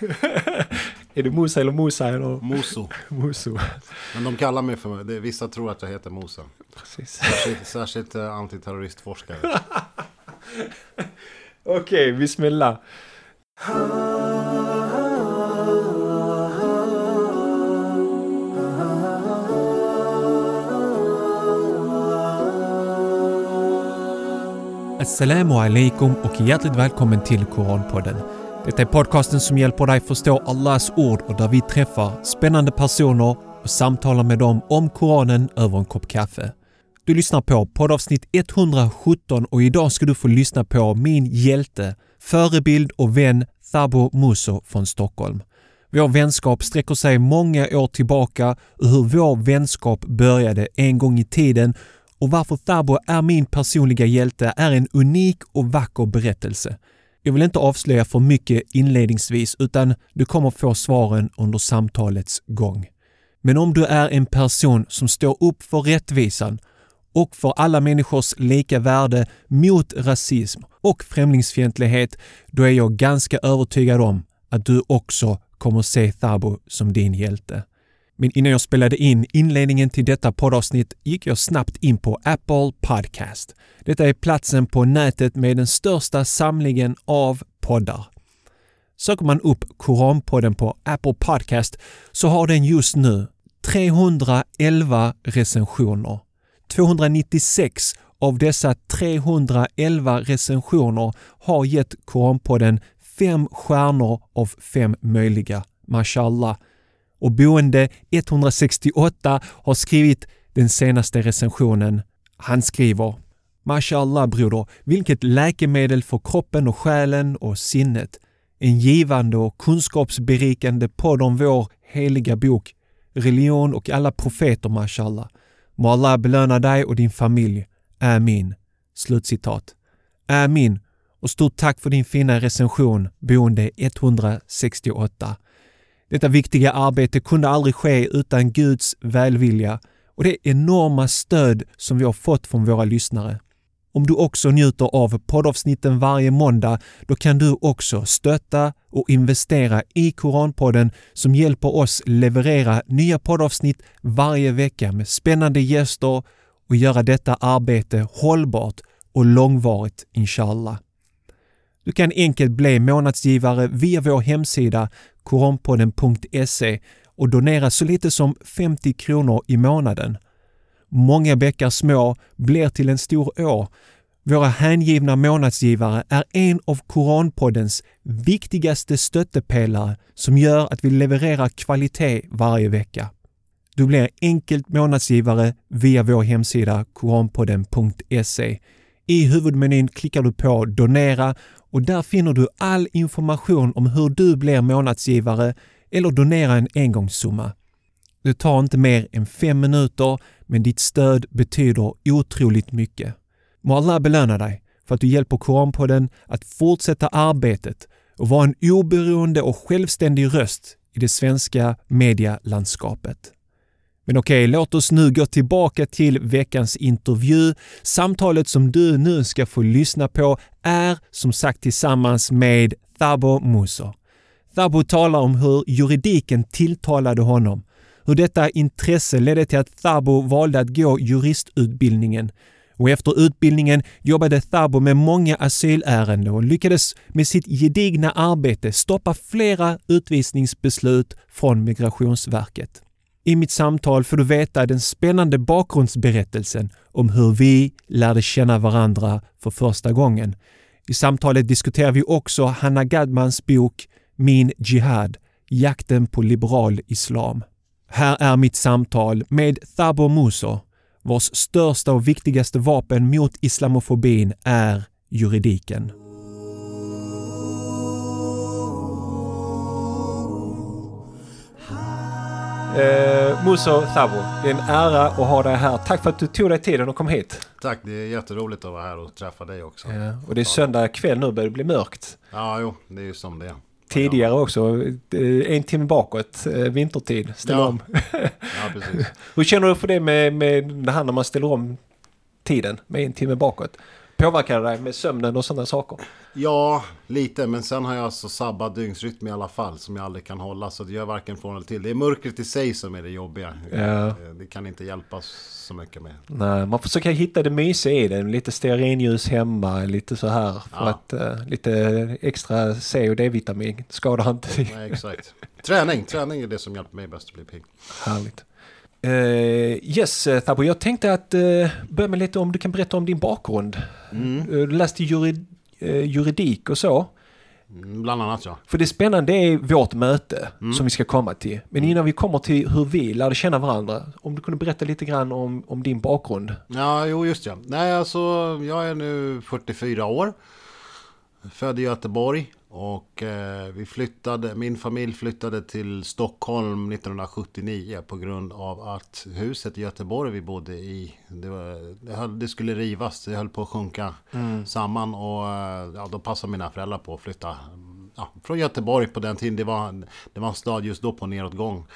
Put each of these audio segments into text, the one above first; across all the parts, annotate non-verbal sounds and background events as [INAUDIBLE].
[LAUGHS] är det Musa eller Musa eller? Moso. Muso. Men de kallar mig för, det, vissa tror att jag heter Mosa. Precis. Särskilt, särskilt eh, antiterroristforskare. [LAUGHS] Okej, bismillah. Assalamu alaikum och hjärtligt välkommen till Koranpodden. Detta är podcasten som hjälper dig förstå Allahs ord och där vi träffar spännande personer och samtalar med dem om Koranen över en kopp kaffe. Du lyssnar på poddavsnitt 117 och idag ska du få lyssna på min hjälte, förebild och vän Thabo Muso från Stockholm. Vår vänskap sträcker sig många år tillbaka och hur vår vänskap började en gång i tiden och varför Thabo är min personliga hjälte är en unik och vacker berättelse. Jag vill inte avslöja för mycket inledningsvis utan du kommer få svaren under samtalets gång. Men om du är en person som står upp för rättvisan och för alla människors lika värde mot rasism och främlingsfientlighet, då är jag ganska övertygad om att du också kommer se Thabo som din hjälte. Men innan jag spelade in inledningen till detta poddavsnitt gick jag snabbt in på Apple Podcast. Detta är platsen på nätet med den största samlingen av poddar. Söker man upp Koranpodden på Apple Podcast så har den just nu 311 recensioner. 296 av dessa 311 recensioner har gett Koranpodden fem stjärnor av fem möjliga. Mashallah. Och boende 168 har skrivit den senaste recensionen. Han skriver Mashallah broder, vilket läkemedel för kroppen och själen och sinnet. En givande och kunskapsberikande podd om vår heliga bok, religion och alla profeter mashallah. Må Allah belöna dig och din familj. Amin. Slutcitat. Amin. Och stort tack för din fina recension, boende 168. Detta viktiga arbete kunde aldrig ske utan Guds välvilja och det enorma stöd som vi har fått från våra lyssnare. Om du också njuter av poddavsnitten varje måndag, då kan du också stötta och investera i Koranpodden som hjälper oss leverera nya poddavsnitt varje vecka med spännande gäster och göra detta arbete hållbart och långvarigt inshallah. Du kan enkelt bli månadsgivare via vår hemsida koranpodden.se och donera så lite som 50 kronor i månaden. Många bäckar små blir till en stor å. Våra hängivna månadsgivare är en av Koranpoddens viktigaste stöttepelare som gör att vi levererar kvalitet varje vecka. Du blir enkelt månadsgivare via vår hemsida koranpodden.se. I huvudmenyn klickar du på Donera och där finner du all information om hur du blir månadsgivare eller donerar en engångssumma. Det tar inte mer än fem minuter men ditt stöd betyder otroligt mycket. Må Allah belöna dig för att du hjälper Koranpodden att fortsätta arbetet och vara en oberoende och självständig röst i det svenska medialandskapet. Men okej, låt oss nu gå tillbaka till veckans intervju. Samtalet som du nu ska få lyssna på är som sagt tillsammans med Thabo Muso. Thabo talar om hur juridiken tilltalade honom, hur detta intresse ledde till att Thabo valde att gå juristutbildningen och efter utbildningen jobbade Thabo med många asylärenden och lyckades med sitt gedigna arbete stoppa flera utvisningsbeslut från Migrationsverket. I mitt samtal får du veta den spännande bakgrundsberättelsen om hur vi lärde känna varandra för första gången. I samtalet diskuterar vi också Hanna Gadmans bok Min Jihad, jakten på liberal islam. Här är mitt samtal med Thabo Muso, vars största och viktigaste vapen mot islamofobin är juridiken. Eh, Muso Thabo, det är en ära att ha dig här. Tack för att du tog dig tiden och kom hit. Tack, det är jätteroligt att vara här och träffa dig också. Ja, och det är söndag kväll nu, börjar det bli mörkt. Ja, jo, det är ju som det är. Tidigare också, eh, en timme bakåt, eh, vintertid, ställa Ja. om. [LAUGHS] Ja, precis. Hur känner du för det med, med det här när man ställer om tiden med en timme bakåt? Påverkar det dig med sömnen och sådana saker? Ja, lite. Men sen har jag alltså sabbat dygnsrytm i alla fall. Som jag aldrig kan hålla. Så det gör varken från eller till. Det är mörkret i sig som är det jobbiga. Ja. Det kan inte hjälpas så mycket med. Nej, man försöker hitta det mysiga i det. Lite stearinljus hemma, lite så här. För Ja. att uh, lite extra C och D-vitamin skadar inte. Nej, exakt. Träning. Träning är det som hjälper mig bäst att bli pigg. Härligt. Uh, yes, eh, Thabo, jag tänkte att uh, börja med lite om du kan berätta om din bakgrund. Mm. Eh, Du läste jurid, eh, juridik och så. Mm, Bland annat ja. För det spännande är vårt möte Mm. som vi ska komma till. Men innan vi kommer till hur vi lärde känna varandra, om du kunde berätta lite grann om, om din bakgrund. Ja, jo just ja. Nej, alltså jag är nu 44 år. Född i Göteborg. Och eh, vi flyttade, min familj flyttade till Stockholm 1979 på grund av att huset i Göteborg vi bodde i, det, var, det, skulle rivas, det höll på att sjunka samman och eh, ja, då passade mina föräldrar på att flytta ja, från Göteborg på den tiden. Det var, det var en stad just då på nedåtgång.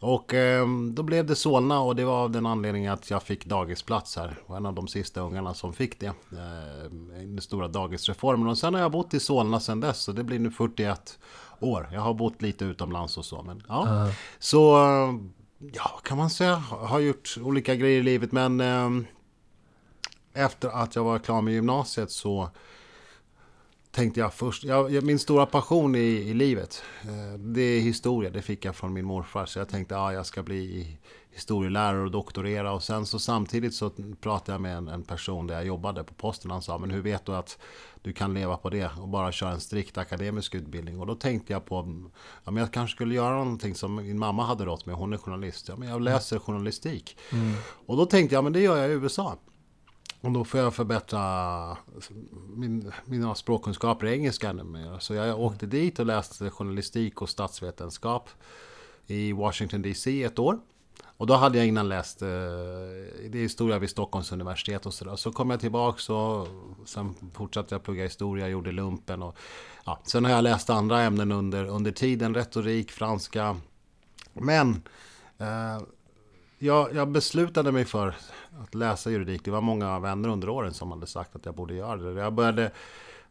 Och eh, då blev det Solna och det var av den anledningen att jag fick dagisplats här. Och en av de sista ungarna som fick det. Eh, den stora dagisreformen. Och sen har jag bott i Solna sedan dess. Så det blir nu 41 år. Jag har bott lite utomlands och så. Men, ja. Så, eh, ja kan man säga? Har gjort olika grejer i livet. Men eh, efter att jag var klar med gymnasiet så tänkte jag först, jag, min stora passion i, i livet, eh, det är historia, det fick jag från min morfar. Så jag tänkte, ja, jag ska bli historielärare och doktorera. Och sen så samtidigt så pratade jag med en, en person där jag jobbade på posten. Han sa, men hur vet du att du kan leva på det och bara köra en strikt akademisk utbildning? Och då tänkte jag på, ja, men jag kanske skulle göra någonting som min mamma hade rått med. Hon är journalist. Ja, men jag läser journalistik. Och då tänkte jag, men det gör jag i USA. Och då får jag förbättra min, mina språkkunskaper i engelska ännu mer. Så jag åkte dit och läste journalistik och statsvetenskap i Washington DC ett år. Och då hade jag innan läst eh, det historia vid Stockholms universitet och sådär. Så kom jag tillbaks och sen fortsatte jag plugga historia, gjorde lumpen. Och, ja, sen har jag läst andra ämnen under, under tiden, retorik, franska. Men eh, jag, jag beslutade mig för att läsa juridik. Det var många vänner under åren som hade sagt att jag borde göra det. Jag började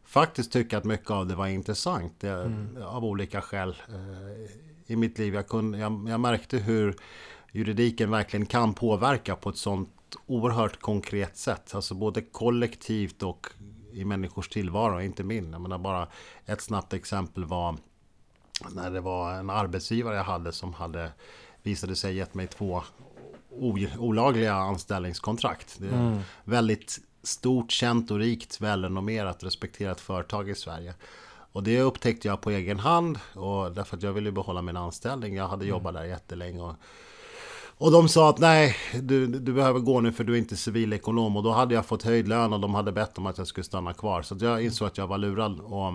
faktiskt tycka att mycket av det var intressant. Det, Av olika skäl eh, i mitt liv. Jag, kunde, jag, jag märkte hur juridiken verkligen kan påverka på ett sånt oerhört konkret sätt. Alltså både kollektivt och i människors tillvaro, inte min. Jag menar bara ett snabbt exempel var när det var en arbetsgivare jag hade som hade visade sig gett mig två olagliga anställningskontrakt. Det är väldigt stort, känt och rikt, välrenommerat, respekterat företag i Sverige. Och det upptäckte jag på egen hand och därför att jag ville behålla min anställning. Jag hade jobbat där jättelänge. Och, och de sa att nej, du, du behöver gå nu för du är inte civilekonom. Och då hade jag fått höjd lön och de hade bett om att jag skulle stanna kvar. Så jag insåg att jag var lurad. Och,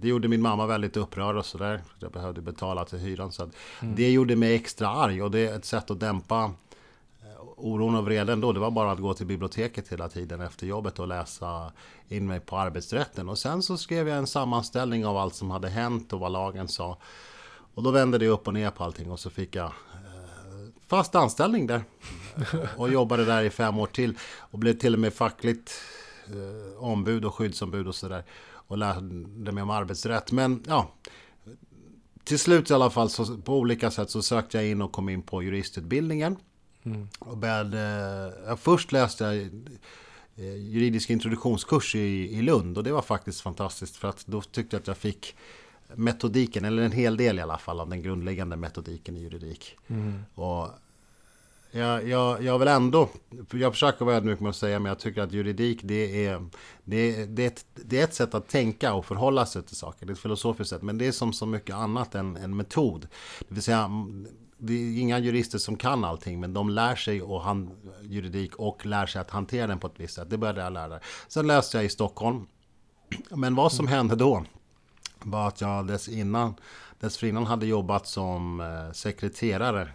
det gjorde min mamma väldigt upprörd och sådär. Jag behövde betala till hyran. Så att Det gjorde mig extra arg och det är ett sätt att dämpa eh, oron och vreden då. Det var bara att gå till biblioteket hela tiden efter jobbet och läsa in mig på arbetsrätten. Och sen så skrev jag en sammanställning av allt som hade hänt och vad lagen sa. Och då vände det upp och ner på allting och så fick jag eh, fast anställning där. [LAUGHS] Och jobbade där i fem år till. Och blev till och med fackligt eh, ombud och skyddsombud och sådär. Och lärde mig om arbetsrätt. Men ja, till slut i alla fall så på olika sätt så sökte jag in och kom in på juristutbildningen. Och började, ja, först läste jag eh, juridisk introduktionskurs i, i Lund och det var faktiskt fantastiskt för att då tyckte jag att jag fick metodiken, eller en hel del i alla fall av den grundläggande metodiken i juridik. Och jag, jag, jag vill ändå, jag försöker vara ödmjuk med att säga, men jag tycker att juridik det är, det, är, det, är ett, det är ett sätt att tänka och förhålla sig till saker. Det är ett filosofiskt sätt, men det är som så mycket annat än en metod. Det vill säga, det är inga jurister som kan allting, men de lär sig och han, juridik och lär sig att hantera den på ett visst sätt. Det började jag lära mig. Sen läste jag i Stockholm. Men vad som hände då var att jag dessförinnan, dessförinnan hade jobbat som eh, sekreterare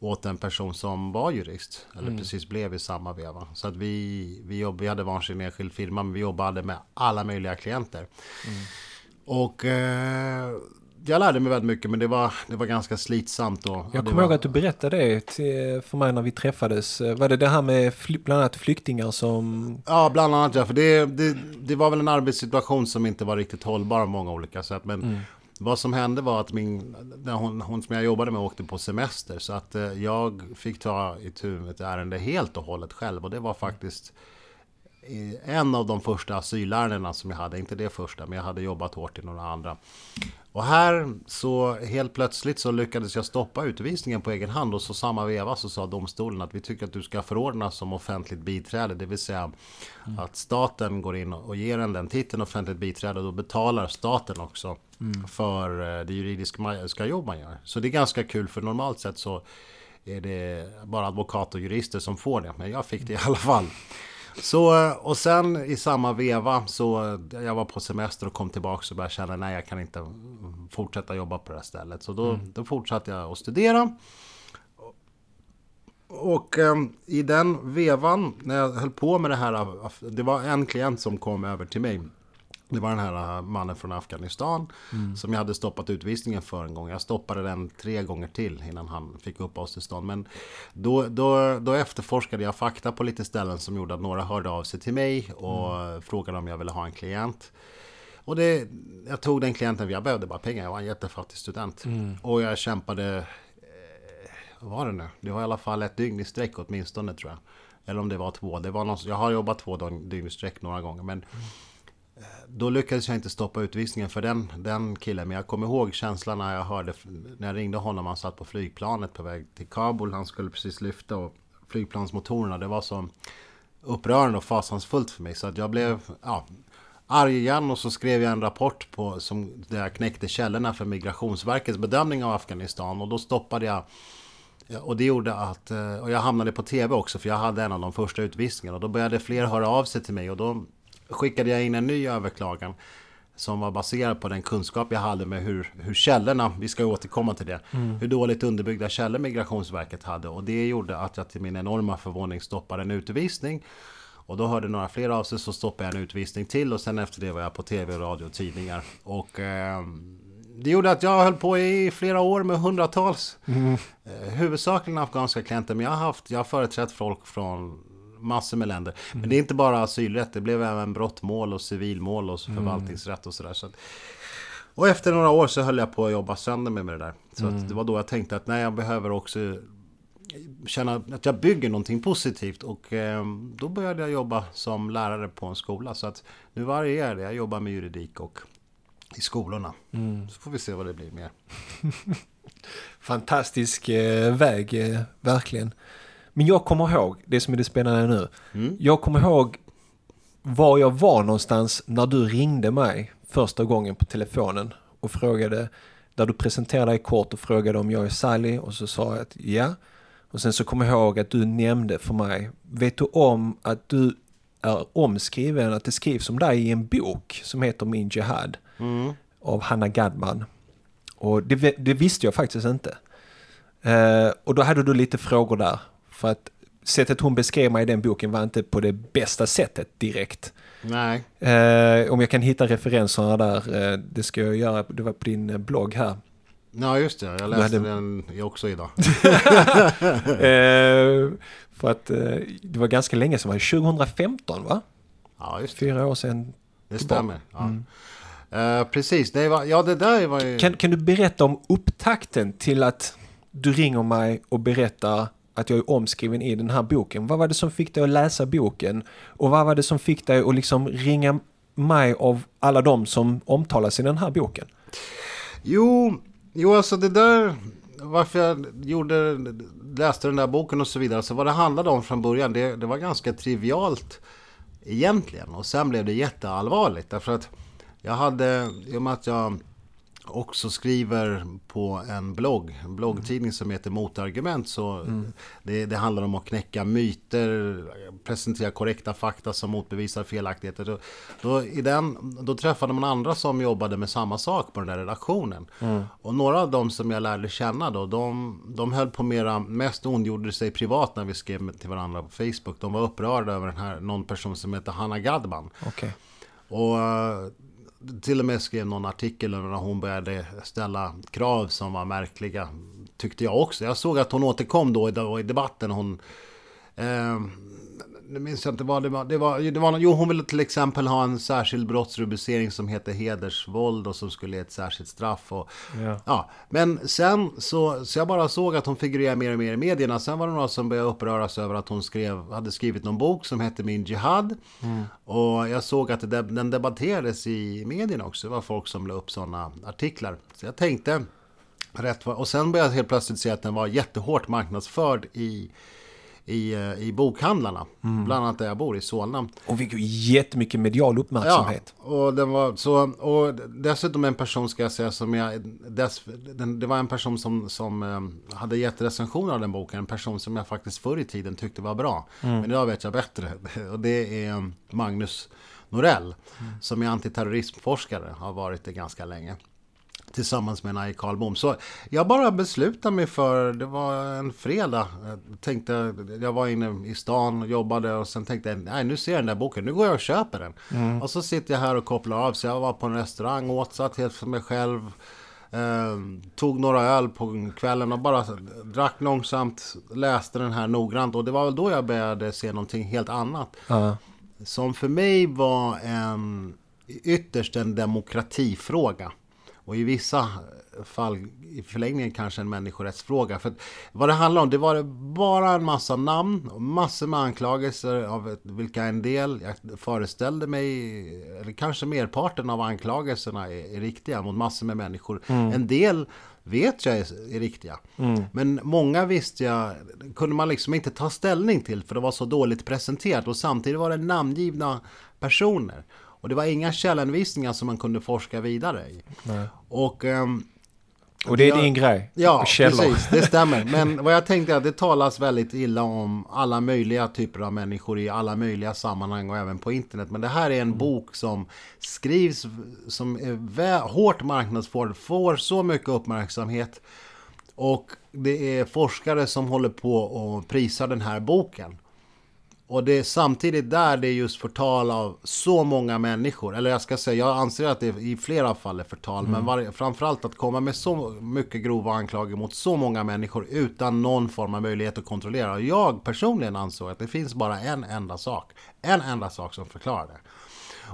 åt en person som var jurist. Eller precis blev i samma veva. Så att vi, vi, jobb, vi hade varsin enskild firma men vi jobbade med alla möjliga klienter. Och eh, jag lärde mig väldigt mycket men det var, det var ganska slitsamt. Och, jag kommer ihåg att du berättade det till, för mig när vi träffades. Var det det här med fly, bland annat flyktingar som... Ja, bland annat ja. För det, det, det var väl en arbetssituation som inte var riktigt hållbar på många olika sätt. Men mm vad som hände var att min, hon, hon som jag jobbade med åkte på semester. Så att eh, jag fick ta itu med ett ärende helt och hållet själv. Och det var faktiskt eh, en av de första asylärendena som jag hade, inte det första, men jag hade jobbat hårt i några andra. Och här så helt plötsligt så lyckades jag stoppa utvisningen på egen hand och så samma veva så sa domstolen att vi tycker att du ska förordnas som offentligt biträde, det vill säga mm. att staten går in och ger en den titeln offentligt biträde och då betalar staten också mm. för eh, det juridiska jobb man gör. Så det är ganska kul för normalt sett så är det bara advokat och jurister som får det, men jag fick det i alla fall. Så, och sen i samma veva så jag var på semester och kom tillbaka och började känna nej jag kan inte fortsätta jobba på det här stället. Så då, mm. då fortsatte jag att studera. Och eh, i den vevan när jag höll på med det här, det var en klient som kom över till mig det var den här äh, mannen från Afghanistan mm. som jag hade stoppat utvisningen för en gång. Jag stoppade den tre gånger till innan han fick uppehållstillstånd. Men då, då, då efterforskade jag fakta på lite ställen som gjorde att några hörde av sig till mig och mm. frågade om jag ville ha en klient. Och det, jag tog den klienten, jag behövde bara pengar, jag var en jättefattig student. Mm. Och jag kämpade, eh, vad var det nu? Det var i alla fall ett dygn i sträck åtminstone tror jag. Eller om det var två. Det var någon, jag har jobbat två dygn i sträck några gånger. Men mm då lyckades jag inte stoppa utvisningen för den, den killen. Men jag kommer ihåg känslan när jag hörde, när jag ringde honom, han satt på flygplanet på väg till Kabul. Han skulle precis lyfta och flygplansmotorerna, det var så upprörande och fasansfullt för mig. Så att jag blev ja, arg igen och så skrev jag en rapport på, som, där jag knäckte källorna för Migrationsverkets bedömning av Afghanistan. Och då stoppade jag och det gjorde att, och jag hamnade på tv också för jag hade en av de första utvisningarna. Och då började fler höra av sig till mig och då skickade jag in en ny överklagan som var baserad på den kunskap jag hade med hur, hur källorna, vi ska återkomma till det, mm. hur dåligt underbyggda källor Migrationsverket hade. Och det gjorde att jag till min enorma förvåning stoppade en utvisning. Och då hörde några fler av sig så stoppade jag en utvisning till och sen efter det var jag på tv, radio och tidningar. Och eh, det gjorde att jag höll på i flera år med hundratals, mm. eh, huvudsakligen afghanska klienter, men jag har haft, jag har företrätt folk från massor med länder. Mm. Men det är inte bara asylrätt, det blev även brottmål och civilmål och mm. förvaltningsrätt och sådär. Så och efter några år så höll jag på att jobba sönder med det där. Så mm. det var då jag tänkte att nej, jag behöver också känna att jag bygger någonting positivt. Och eh, då började jag jobba som lärare på en skola. Så att nu varierar det. Jag jobbar med juridik och i skolorna. Mm. Så får vi se vad det blir mer. [LAUGHS] Fantastisk eh, väg, eh, verkligen. Men jag kommer ihåg, det som är det spännande nu. Mm. Jag kommer ihåg var jag var någonstans när du ringde mig första gången på telefonen och frågade, där du presenterade dig kort och frågade om jag är Sally och så sa jag att ja. Och sen så kommer jag ihåg att du nämnde för mig, vet du om att du är omskriven, att det skrivs om dig i en bok som heter Min Jihad mm. av Hanna Gadman. Och det, det, visste jag faktiskt inte. Uh, och då hade du lite frågor där. För att sättet hon beskrev mig i den boken var inte på det bästa sättet direkt. Nej. Eh, om jag kan hitta referenserna där, eh, det ska jag göra, det var på din eh, blogg här. Ja just det, jag läste hade... den också idag. [LAUGHS] eh, för att eh, det var ganska länge sedan, 2015 va? Ja just det. Fyra år sedan. Det stämmer. Ja. Mm. Uh, precis, det var, ja det där var ju... Kan, kan du berätta om upptakten till att du ringer mig och berättar att jag är omskriven i den här boken. Vad var det som fick dig att läsa boken? Och vad var det som fick dig att liksom ringa mig av alla de som omtalas i den här boken? Jo, jo alltså det där, varför jag gjorde, läste den där boken och så vidare, så vad det handlade om från början, det, det var ganska trivialt egentligen. Och sen blev det jätteallvarligt, därför att jag hade, i och med att jag också skriver på en blogg, en bloggtidning som heter Motargument. Så mm. det, det, handlar om att knäcka myter, presentera korrekta fakta som motbevisar felaktigheter. Då, då, i den, då träffade man andra som jobbade med samma sak på den där redaktionen. Mm. Och några av dem som jag lärde känna då, de, de höll på mera, mest ondgjorde sig privat när vi skrev till varandra på Facebook. De var upprörda över den här, någon person som heter Hanna Gadman. Okay. Och till och med skrev någon artikel när hon började ställa krav som var märkliga. Tyckte jag också. Jag såg att hon återkom då i debatten. Hon, eh, nu minns jag inte vad det var. Det var, det var. Jo, hon ville till exempel ha en särskild brottsrubricering som heter hedersvåld och som skulle ge ett särskilt straff. Och, ja. ja. Men sen så, så jag bara såg att hon figurerade mer och mer i medierna. Sen var det några som började uppröras över att hon skrev, hade skrivit någon bok som hette Min Jihad. Mm. Och jag såg att det, den debatterades i medierna också. Det var folk som la upp sådana artiklar. Så jag tänkte, rätt Och sen började jag helt plötsligt se att den var jättehårt marknadsförd i i, eh, i bokhandlarna. Mm. Bland annat där jag bor, i Solna. Och fick ju jättemycket medial uppmärksamhet. Ja, och, den var så, och dessutom en person ska jag säga som jag... Dess, den, det var en person som, som eh, hade gett recensioner av den boken. En person som jag faktiskt förr i tiden tyckte var bra. Mm. Men idag vet jag bättre. [LAUGHS] Och det är Magnus Norell. Mm. Som är antiterrorismforskare. Har varit det ganska länge tillsammans med Naje Karlbom. Så jag bara beslutade mig för, det var en fredag, jag tänkte, jag var inne i stan och jobbade och sen tänkte jag, nej nu ser jag den där boken, nu går jag och köper den. Mm. Och så sitter jag här och kopplar av, så jag var på en restaurang, åt, satt helt för mig själv. Eh, tog några öl på kvällen och bara drack långsamt, läste den här noggrant och det var väl då jag började se någonting helt annat. Uh. Som för mig var en ytterst en demokratifråga. Och i vissa fall i förlängningen kanske en människorättsfråga. För vad det handlar om, det var bara en massa namn och massor med anklagelser av vilka en del, jag föreställde mig, eller kanske merparten av anklagelserna är, är riktiga mot massor med människor. Mm. En del vet jag är, är riktiga. Mm. Men många visste jag, kunde man liksom inte ta ställning till för det var så dåligt presenterat och samtidigt var det namngivna personer. Och det var inga källhänvisningar som man kunde forska vidare i. Nej. Och, um, och det är din grej? Ja, Källor. precis. Det stämmer. [LAUGHS] Men vad jag tänkte är att det talas väldigt illa om alla möjliga typer av människor i alla möjliga sammanhang och även på internet. Men det här är en mm. bok som skrivs, som är hårt marknadsförd, får så mycket uppmärksamhet. Och det är forskare som håller på och prisar den här boken. Och det är samtidigt där det är just förtal av så många människor. Eller jag ska säga, jag anser att det i flera fall är förtal. Mm. Men var, framförallt att komma med så mycket grova anklagelser mot så många människor utan någon form av möjlighet att kontrollera. Och jag personligen ansåg att det finns bara en enda sak. En enda sak som förklarar det.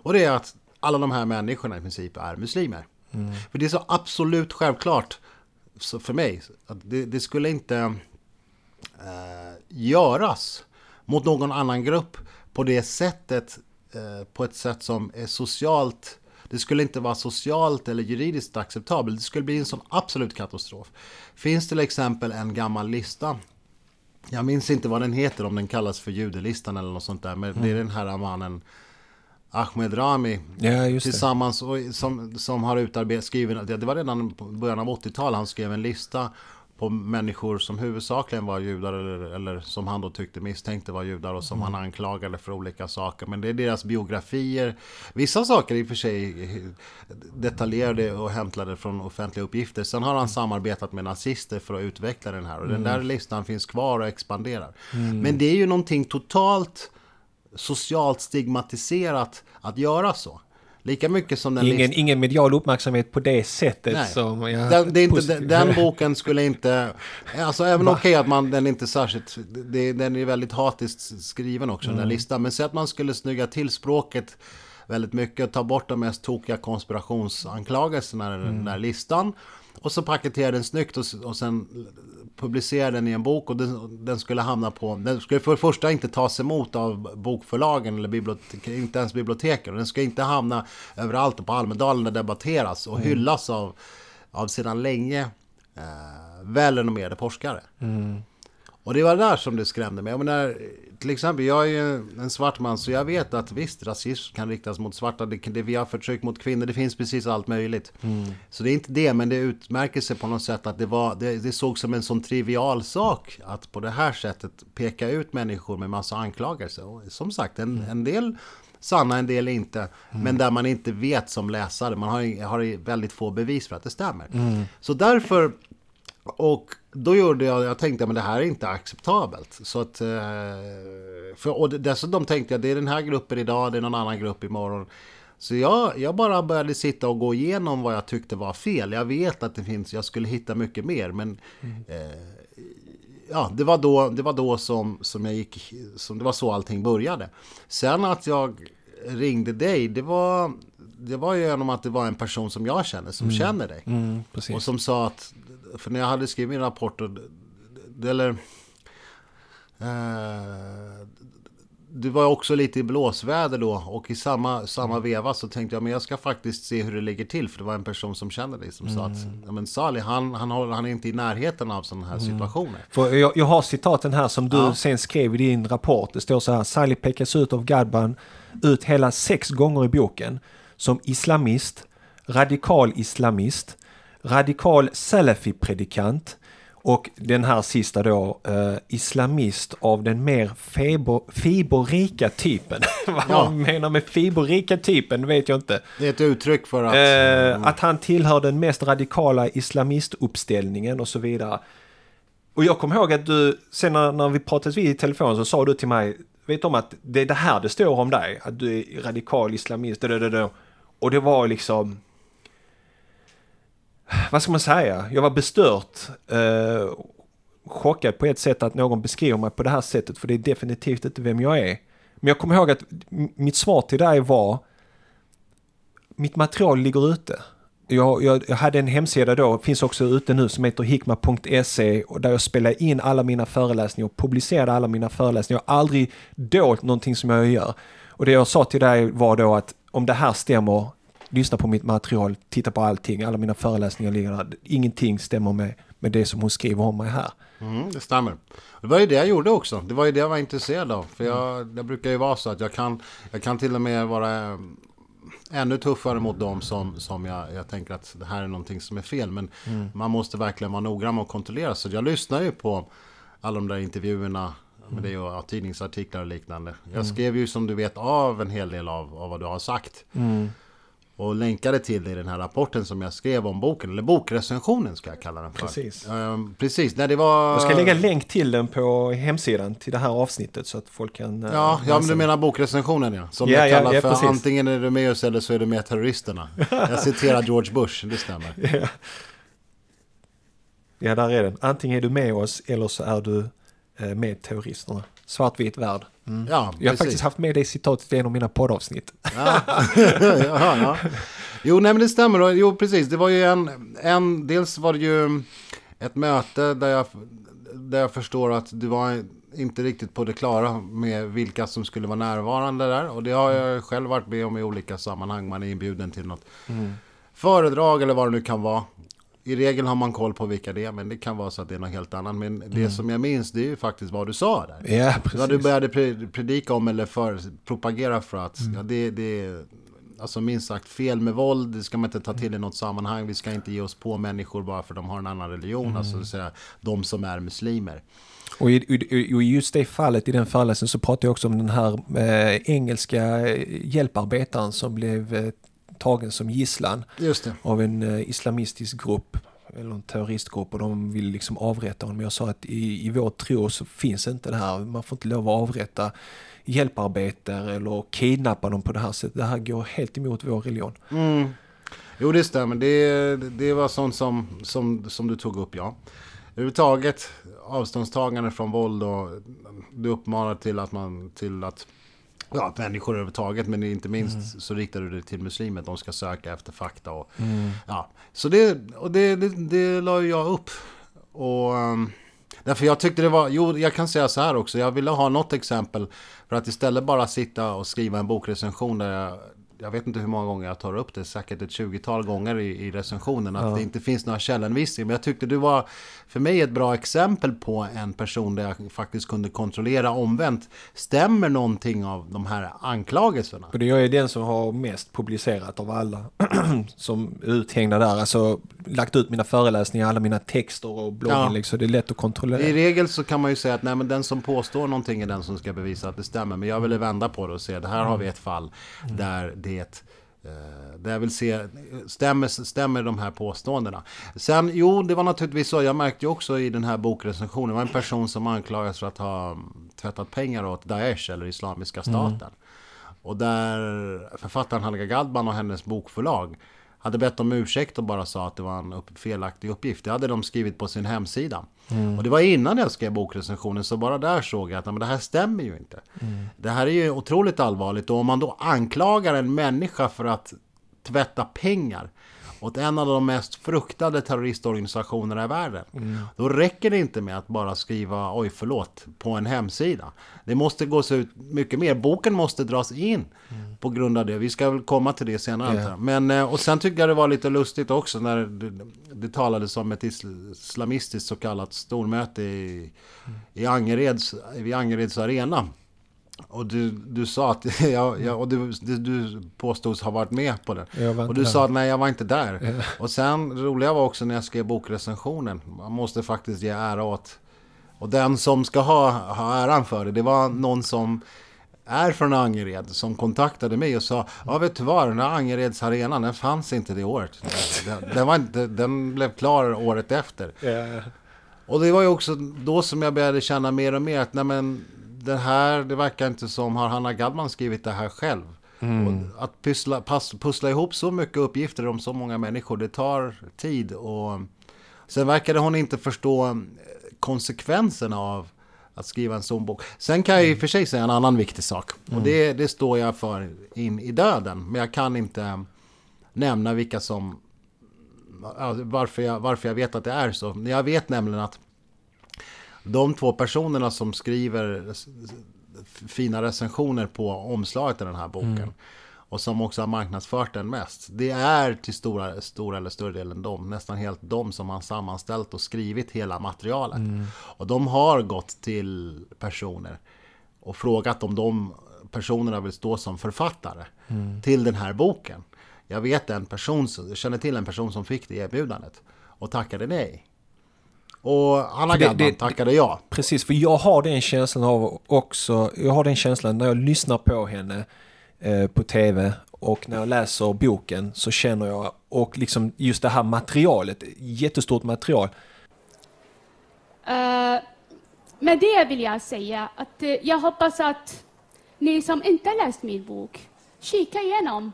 Och det är att alla de här människorna i princip är muslimer. Mm. För det är så absolut självklart för mig. att Det, det skulle inte eh, göras mot någon annan grupp på det sättet, eh, på ett sätt som är socialt det skulle inte vara socialt eller juridiskt acceptabelt. Det skulle bli en sån absolut katastrof. Finns till exempel en gammal lista. Jag minns inte vad den heter, om den kallas för judelistan eller något sånt där. Men mm. det är mm. den här mannen Ahmed Rami ja, tillsammans och, som, som har utarbetat, skrivit, det var redan på början av 80-talet han skrev en lista på människor som huvudsakligen var judar eller, eller som han då tyckte misstänkte var judar och som mm. han anklagade för olika saker. Men det är deras biografier. Vissa saker i och för sig detaljerade och hämtade från offentliga uppgifter. Sen har han samarbetat med nazister för att utveckla den här. Och mm. den där listan finns kvar och expanderar. Mm. Men det är ju någonting totalt socialt stigmatiserat att göra så. Lika mycket som den... Ingen, ingen medial uppmärksamhet på det sättet Nej. som... den, det är inte, den, den, boken skulle inte... Alltså även okej okay att man, den inte särskilt... Det, den är väldigt hatiskt skriven också, mm. den mm. listan. Men så att man skulle snygga till språket väldigt mycket och ta bort de mest tokiga konspirationsanklagelserna i mm. den där listan. Och så paketerade den snyggt och, och sen publicerade den i en bok och den, den, skulle hamna på... Den skulle för det första inte tas emot av bokförlagen eller bibliotek, inte ens biblioteken. Den ska inte hamna överallt och på Almedalen där debatteras och mm. hyllas av, av sedan länge eh, välrenommerade forskare. Mm. Och det var där som det skrämde mig. Jag menar, till exempel, jag är ju en svart man så jag vet att visst, rasism kan riktas mot svarta. Det, det, vi har förtryck mot kvinnor, det finns precis allt möjligt. Mm. Så det är inte det, men det utmärker sig på något sätt att det, var, det, det såg som en sån trivial sak att på det här sättet peka ut människor med massa anklagelser. Och som sagt, en, mm. en del sanna, en del inte. Mm. Men där man inte vet som läsare, man har, har väldigt få bevis för att det stämmer. Mm. Så därför och då gjorde jag, jag tänkte men det här är inte acceptabelt. Så att, eh, för, och dessutom tänkte jag det är den här gruppen idag, det är någon annan grupp imorgon. Så jag, jag bara började sitta och gå igenom vad jag tyckte var fel. Jag vet att det finns, jag skulle hitta mycket mer, men mm. eh, ja, det var då, det var då som, som jag gick, som det var så allting började. Sen att jag ringde dig, det var, det var ju genom att det var en person som jag känner, som mm. känner dig. Mm, och som sa att, för när jag hade skrivit min rapport, eller eh, du var också lite i blåsväder då och i samma, samma mm. veva så tänkte jag men jag ska faktiskt se hur det ligger till för det var en person som kände dig som mm. sa att mm. ja, men Sali han, han, håller, han är inte i närheten av sådana här mm. situationer. För jag, jag har citaten här som du ja. sen skrev i din rapport. Det står så här Sali pekas ut av Gadban ut hela sex gånger i boken som islamist, radikal islamist, radikal salafi-predikant, och den här sista då, eh, islamist av den mer fiber, fiberrika typen. [LAUGHS] Vad ja. man menar med fiberrika typen vet jag inte. Det är ett uttryck för att... Eh. Att han tillhör den mest radikala islamistuppställningen och så vidare. Och jag kommer ihåg att du, sen när, när vi pratades vid i telefon så sa du till mig, vet om att det är det här det står om dig, att du är radikal islamist, och det var liksom vad ska man säga, jag var bestört. Eh, chockad på ett sätt att någon beskriver mig på det här sättet för det är definitivt inte vem jag är. Men jag kommer ihåg att mitt svar till dig var mitt material ligger ute. Jag, jag, jag, hade en hemsida då, finns också ute nu, som heter hikma.se och där jag spelade in alla mina föreläsningar och publicerade alla mina föreläsningar. Jag har aldrig dolt någonting som jag gör. Och det jag sa till dig var då att om det här stämmer, lyssna på mitt material, titta på allting, alla mina föreläsningar ligger där. Ingenting stämmer med, med det som hon skriver om mig här. Mm, det stämmer. Det var ju det jag gjorde också. Det var ju det jag var intresserad av. För jag, jag brukar ju vara så att jag kan, jag kan till och med vara eh, ännu tuffare mot dem som, som jag, jag tänker att det här är någonting som är fel. Men mm. man måste verkligen vara noggrann och kontrollera. Så jag lyssnar ju på alla de där intervjuerna med det och tidningsartiklar och liknande. Jag mm. skrev ju som du vet av en hel del av, av vad du har sagt. Mm och länkade till i den här rapporten som jag skrev om boken, eller bokrecensionen ska jag kalla den för. Precis. Uh, precis, när det var... Jag ska lägga länk till den på hemsidan till det här avsnittet så att folk kan... Uh, ja, ja men du menar bokrecensionen ja. Som ja, jag kallar ja, ja, för precis. antingen är du med oss eller så är du med terroristerna. jag citerar George Bush, det stämmer. [LAUGHS] ja. ja, där är den. Antingen är du med oss eller så är du uh, med terroristerna. Svartvit värld. Mm. Ja, jag har faktiskt haft med det citatet i en av mina poddavsnitt. Ja. [LAUGHS] ja, ja. Jo, nej men det stämmer. Jo, precis. Det var ju en, en... Dels var det ju ett möte där jag, där jag förstår att du var inte riktigt på det klara med vilka som skulle vara närvarande där. Och det har jag själv varit med om i olika sammanhang. Man är inbjuden till något mm. föredrag eller vad det nu kan vara. I regel har man koll på vilka det är, men det kan vara så att det är något helt annat. Men det mm. som jag minns, det är ju faktiskt vad du sa där. Ja, precis. Vad du började predika om eller för, propagera för att mm. ja, det, det är alltså minst sagt fel med våld. Det ska man inte ta till i något sammanhang. Vi ska inte ge oss på människor bara för att de har en annan religion. Mm. Alltså säga, de som är muslimer. Och i, i, just det fallet i den föreläsningen så pratar jag också om den här eh, engelska hjälparbetaren som blev eh, tagen som gisslan av en uh, islamistisk grupp eller en terroristgrupp och de vill liksom avrätta honom. Jag sa att i, i vår tro så finns inte det här. Man får inte lov att avrätta hjälparbetare eller kidnappa dem på det här sättet. Det här går helt emot vår religion. Mm. Jo, det stämmer. Det, det var sånt som, som, som du tog upp, ja. Överhuvudtaget avståndstagande från våld och du uppmanar till att man till att ja, människor överhuvudtaget, men inte minst mm. så riktar du det till muslimer. De ska söka efter fakta. Och, mm. ja. Så det, och det, det, det la jag upp. Och um, därför jag tyckte det var, jo jag kan säga så här också, jag ville ha något exempel. För att istället bara sitta och skriva en bokrecension där jag jag vet inte hur många gånger jag tar upp det, säkert ett 20-tal gånger i, i recensionen, att ja. det inte finns några källhänvisningar. Men jag tyckte du var för mig ett bra exempel på en person där jag faktiskt kunde kontrollera omvänt. Stämmer någonting av de här anklagelserna? Och det är den som har mest publicerat av alla [CLEARS THROAT] som är uthängda där. Alltså lagt ut mina föreläsningar, alla mina texter och bloggen. Ja. Liksom. Det är lätt att kontrollera. I regel så kan man ju säga att nej, men den som påstår någonting är den som ska bevisa att det stämmer. Men jag ville vända på det och se, det här har vi ett fall mm. där det eh, där jag vill se, stämmer, stämmer de här påståendena? Sen, jo, det var naturligtvis så. Jag märkte ju också i den här bokrecensionen, det var en person som anklagas för att ha tvättat pengar åt Daesh eller Islamiska mm. staten. Mm. Och där författaren Halga Gadban och hennes bokförlag hade bett om ursäkt och bara sa att det var en upp, felaktig uppgift. Det hade de skrivit på sin hemsida. Mm. Och det var innan jag skrev bokrecensionen, så bara där såg jag att men det här stämmer ju inte. Mm. Det här är ju otroligt allvarligt och om man då anklagar en människa för att tvätta pengar åt en av de mest fruktade terroristorganisationerna i världen. Mm. Då räcker det inte med att bara skriva oj förlåt på en hemsida. Det måste gås ut mycket mer. Boken måste dras in mm. på grund av det. Vi ska väl komma till det senare. Yeah. Men, eh, och sen tycker jag det var lite lustigt också när det, det talades om ett islamistiskt så kallat stormöte i, mm. i Angereds, vid Angereds arena. Och du, du sa att, [LAUGHS] ja, ja, och du, du påstods ha varit med på det. Och du där. sa att nej, jag var inte där. Ja. Och sen, det roliga var också när jag skrev bokrecensionen. Man måste faktiskt ge ära åt, och den som ska ha, ha äran för det, det var någon som är från Angered som kontaktade mig och sa Ja vet du vad, den här Angereds arenan den fanns inte det året. [LAUGHS] Den, den, var inte, den blev klar året efter. Och det var ju också då som jag började känna mer och mer att nej men det här, det verkar inte som, har Hanna Gadman skrivit det här själv? Mm. att pussla, pass, pussla ihop så mycket uppgifter om så många människor, det tar tid. Och sen verkade hon inte förstå eh, konsekvenserna av att skriva en sån bok. Sen kan jag i och för sig säga en annan viktig sak. Mm. Och det, det står jag för in i döden. Men jag kan inte nämna vilka som... Varför jag, varför jag vet att det är så. Jag vet nämligen att de två personerna som skriver fina recensioner på omslaget till den här boken mm. och som också har marknadsfört den mest. Det är till stora, stora eller större delen de, nästan helt de som har sammanställt och skrivit hela materialet. Mm. Och de har gått till personer och frågat om de personerna vill stå som författare mm. till den här boken. Jag vet en person, jag känner till en person som fick det erbjudandet och tackade nej. Och Anna Gadman tackade ja. Precis, för jag har den känslan av också, jag har den känslan när jag lyssnar på henne eh, på tv och när jag läser boken så känner jag, och liksom just det här materialet, jättestort material. Uh, med det vill jag säga att uh, jag hoppas att ni som inte läst min bok, kika igenom.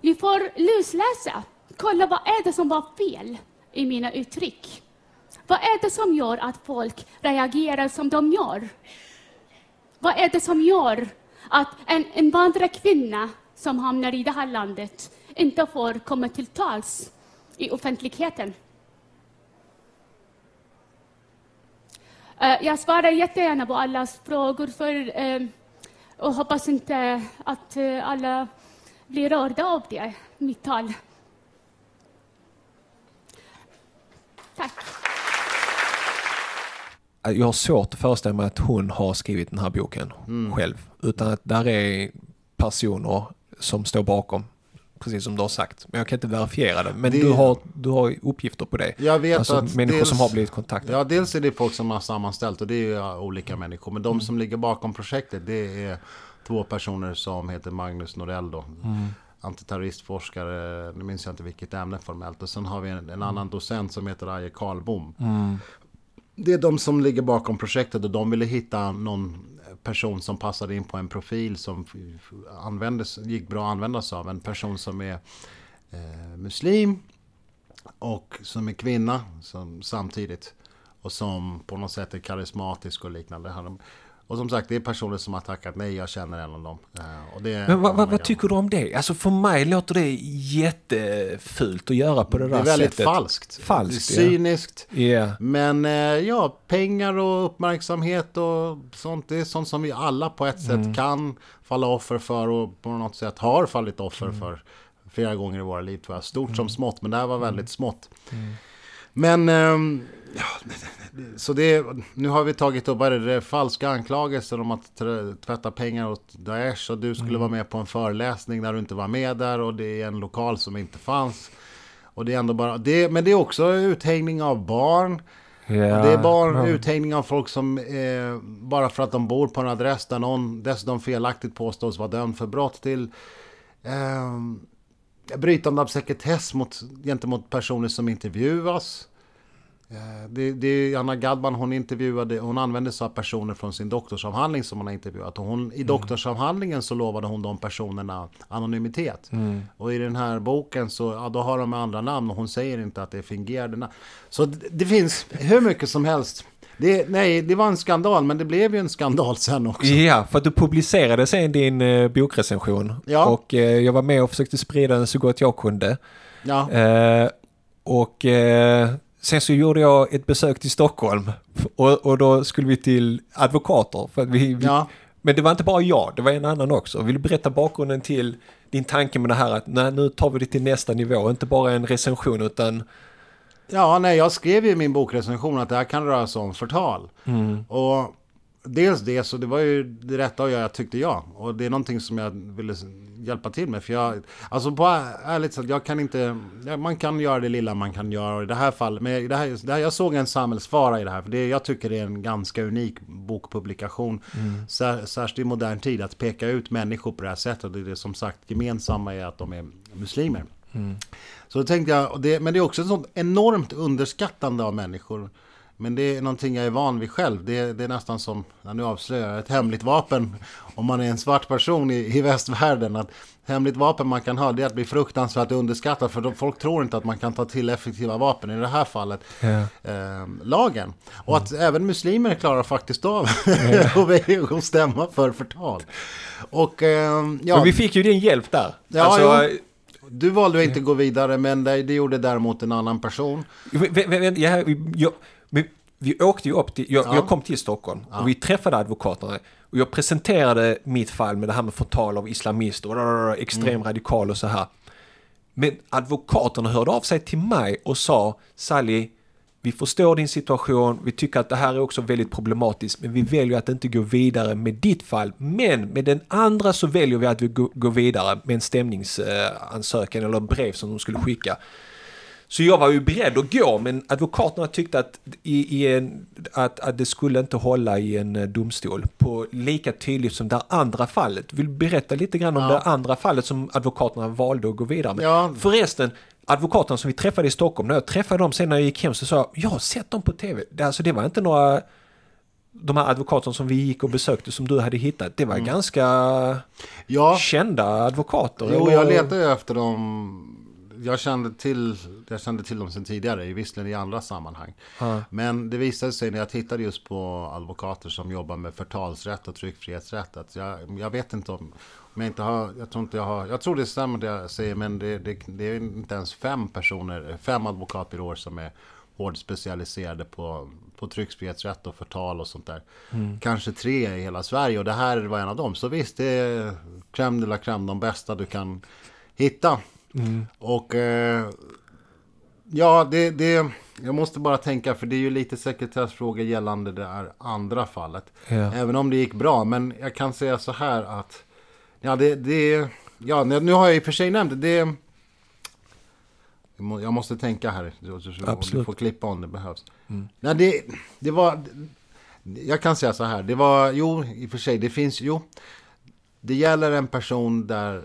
Ni får lusläsa, kolla vad är det som var fel i mina uttryck. Vad är det som gör att folk reagerar som de gör? Vad är det som gör att en invandrarkvinna som hamnar i det här landet inte får komma till tals i offentligheten? Eh, jag svarar jättegärna på allas frågor för, eh, och hoppas inte att eh, alla blir rörda av det, mitt tal. Tack jag har svårt att föreställa mig att hon har skrivit den här boken mm. själv. Utan att där är personer som står bakom. Precis som du har sagt. Men jag kan inte verifiera det. Men det, du, har, du har uppgifter på det. Jag vet alltså, att människor dels, som har blivit kontaktade. Ja, dels är det folk som har sammanställt och det är ju olika människor. Men de mm. som ligger bakom projektet det är två personer som heter Magnus Norell då. Mm. Antiterroristforskare, nu minns jag inte vilket ämne formellt. Och sen har vi en, en annan docent som heter Aje Karlbom. Mm det är de som ligger bakom projektet och de ville hitta någon person som passade in på en profil som användes, gick bra att använda sig av. En person som är eh, muslim och som är kvinna som, samtidigt. Och som på något sätt är karismatisk och liknande. Och som sagt, det är personer som har tackat nej, jag känner en av dem. Eh, och det Men vad, vad, vad tycker du om det? Alltså för mig låter det jättefult att göra på det, där sättet. Det är väldigt sättet. falskt. Falskt, Cyniskt. Yeah. Men eh, ja, pengar och uppmärksamhet och sånt, det är sånt som vi alla på ett sätt mm. kan falla offer för och på något sätt har fallit offer mm. för flera gånger i våra liv tror jag. Stort mm. som smått, men det här var väldigt mm. smått. Mm. Men eh, Ja, [LAUGHS] så det, nu har vi tagit upp det, falska anklagelser om att tvätta pengar åt Daesh och du skulle mm. vara med på en föreläsning när du inte var med där och det är en lokal som inte fanns. Och det är ändå bara, det, men det är också uthängning av barn. Ja, det är barn, ja. uthängning av folk som eh, bara för att de bor på en adress där någon dessutom felaktigt påstås vara dömd för brott till eh, brytande av sekretess mot, gentemot personer som intervjuas. Eh, det, det, Anna Gadban hon intervjuade, hon använde sig av personer från sin doktorsavhandling som hon har intervjuat. Hon, I mm. doktorsavhandlingen så lovade hon de personerna anonymitet. Mm. Och i den här boken så ja, då har de andra namn och hon säger inte att det är fingerade namn. Så det, det finns hur mycket som helst. Det, nej, det var en skandal, men det blev ju en skandal sen också. Ja, för att du publicerade sen din eh, bokrecension. Ja. Och eh, jag var med och försökte sprida den så gott jag kunde. Ja. Eh, och eh, Sen så gjorde jag ett besök till Stockholm och, och då skulle vi till advokater. För att vi, ja. Men det var inte bara jag, det var en annan också. Vill du berätta bakgrunden till din tanke med det här att nej, nu tar vi det till nästa nivå, inte bara en recension utan... Ja, nej, jag skrev ju i min bokrecension att det här kan röra sig om förtal. Mm. Och dels det, så det var ju det rätta att göra tyckte jag. Och det är någonting som jag ville hjälpa till med. För jag, alltså på ärligt sagt, jag kan inte, man kan göra det lilla man kan göra. I det här fallet, men det här, det här, jag såg en samhällsfara i det här. För det, jag tycker det är en ganska unik bokpublikation. Mm. Sär, särskilt i modern tid, att peka ut människor på det här sättet. Och det, är det som sagt gemensamma är att de är muslimer. Mm. Så då tänkte jag, det, men det är också ett sånt enormt underskattande av människor. Men det är någonting jag är van vid själv. Det, det är nästan som, ja, nu avslöjar jag, ett hemligt vapen [LAUGHS] om man är en svart person i, i västvärlden. Att hemligt vapen man kan ha det är att bli fruktansvärt underskattad. För de, folk tror inte att man kan ta till effektiva vapen, i det här fallet ja. eh, lagen. Och att mm. även muslimer klarar faktiskt av [LAUGHS] att stämma för förtal. Och, eh, ja. Men vi fick ju din hjälp där. Ja, alltså, du valde att inte gå vidare, men det, det gjorde däremot en annan person. Ja, jag, men vi åkte ju upp till, jag, ja. jag kom till Stockholm ja. och vi träffade advokaterna. Och jag presenterade mitt fall med det här med förtal av islamister och extremradikal mm. och så här. Men advokaterna hörde av sig till mig och sa Sally, vi förstår din situation, vi tycker att det här är också väldigt problematiskt, men vi väljer att inte gå vidare med ditt fall. Men med den andra så väljer vi att vi går vidare med en stämningsansökan eller brev som de skulle skicka. Så jag var ju beredd att gå men advokaterna tyckte att, i, i en, att, att det skulle inte hålla i en eh, domstol på lika tydligt som det andra fallet. Vill berätta lite grann om ja. det andra fallet som advokaterna valde att gå vidare med? Ja. Förresten, advokaterna som vi träffade i Stockholm, när jag träffade dem sen när jag gick hem så sa jag, jag har sett dem på tv. Alltså, det var inte några de här advokaterna som vi gick och besökte som du hade hittat, det var mm. ganska ja. kända advokater. Jo, jag letade efter dem jag kände till, jag kände till dem sedan tidigare, visserligen i andra sammanhang. Mm. Men det visade sig när jag tittade just på advokater som jobbar med förtalsrätt och tryckfrihetsrätt att jag, jag vet inte om, om jag inte har, jag tror inte jag har, jag tror det stämmer det jag säger, men det, det, det är inte ens fem personer, fem advokatbyråer som är hårt specialiserade på, på tryckfrihetsrätt och förtal och sånt där. Mm. Kanske tre i hela Sverige och det här var en av dem. Så visst, det är crème de la crème, de bästa du kan hitta. Mm. Och eh, ja, det, det, jag måste bara tänka, för det är ju lite sekretessfrågor gällande det här andra fallet. Ja. Även om det gick bra, men jag kan säga så här att, ja, det, det ja, nu har jag i och för sig nämnt det. det jag måste tänka här. Absolut. Du får klippa om det behövs. Mm. Nej, det, det var... Jag kan säga så här. Det var... Jo, i och för sig. Det finns... Jo. Det gäller en person där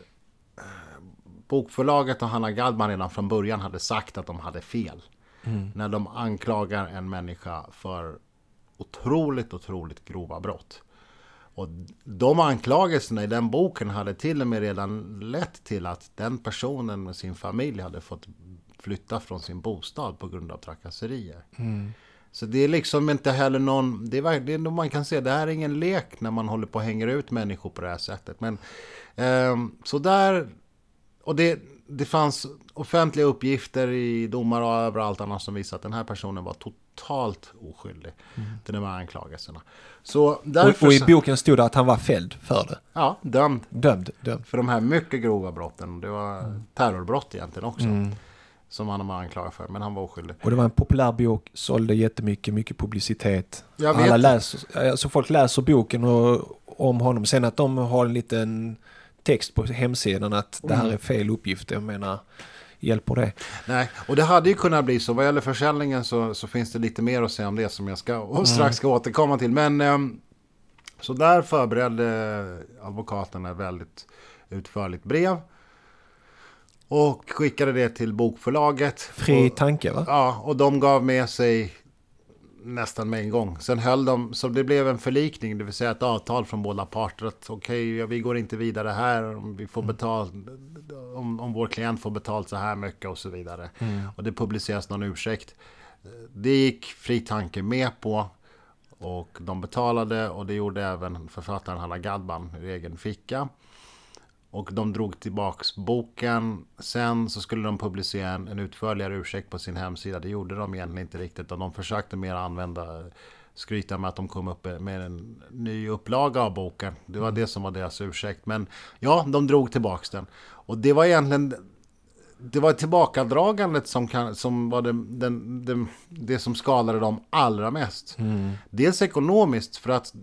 bokförlaget och Hanna Gadman redan från början hade sagt att de hade fel. Mm. När de anklagar en människa för otroligt, otroligt grova brott. Och de anklagelserna i den boken hade till och med redan lett till att den personen med sin familj hade fått flytta från sin bostad på grund av trakasserier. Mm. Så det är liksom inte heller någon, det är, det är, man kan se, det här är ingen lek när man håller på och hänger ut människor på det här sättet. Men eh, så där och det, det fanns offentliga uppgifter i domar och överallt annars som visade att den här personen var totalt oskyldig mm. till de här anklagelserna. Så därför, och, och i boken stod det att han var fälld för det? Ja, dömd. Dömd, dömd. För de här mycket grova brotten. Det var mm. terrorbrott egentligen också. Mm. Som han var anklagad för, men han var oskyldig. Och det var en populär bok, sålde jättemycket, mycket publicitet. Jag Alla läser, alltså folk läser boken och, om honom. Sen att de har en liten text på hemsidan att det här mm. är fel uppgift. Jag menar, hjälper det? Nej, och det hade ju kunnat bli så. Vad gäller försäljningen så, så finns det lite mer att säga om det som jag ska, och strax ska återkomma till. Men um, så där förberedde advokaten ett väldigt utförligt brev. Och skickade det till bokförlaget. Fri och, tanke va? Ja, och de gav med sig nästan med en gång. Sen höll de, så det blev en förlikning, det vill säga ett avtal från båda parter. Att okej, okay, vi går inte vidare här, om vi får betalt, om, om vår klient får betalt så här mycket och så vidare. Mm. Och det publiceras någon ursäkt. Det gick Fri Tanke med på. Och de betalade och det gjorde även författaren Hanna Gadban ur egen ficka. Och de drog tillbaks boken. Sen så skulle de publicera en, en utförligare ursäkt på sin hemsida. Det gjorde de egentligen inte riktigt. Och de försökte mer använda, skryta med att de kom upp med en ny upplaga av boken. Det var det som var deras ursäkt. Men ja, de drog tillbaks den. Och det var egentligen det var tillbakadragandet som, kan, som var det, den, den, det som skadade dem allra mest. Mm. Dels ekonomiskt, för att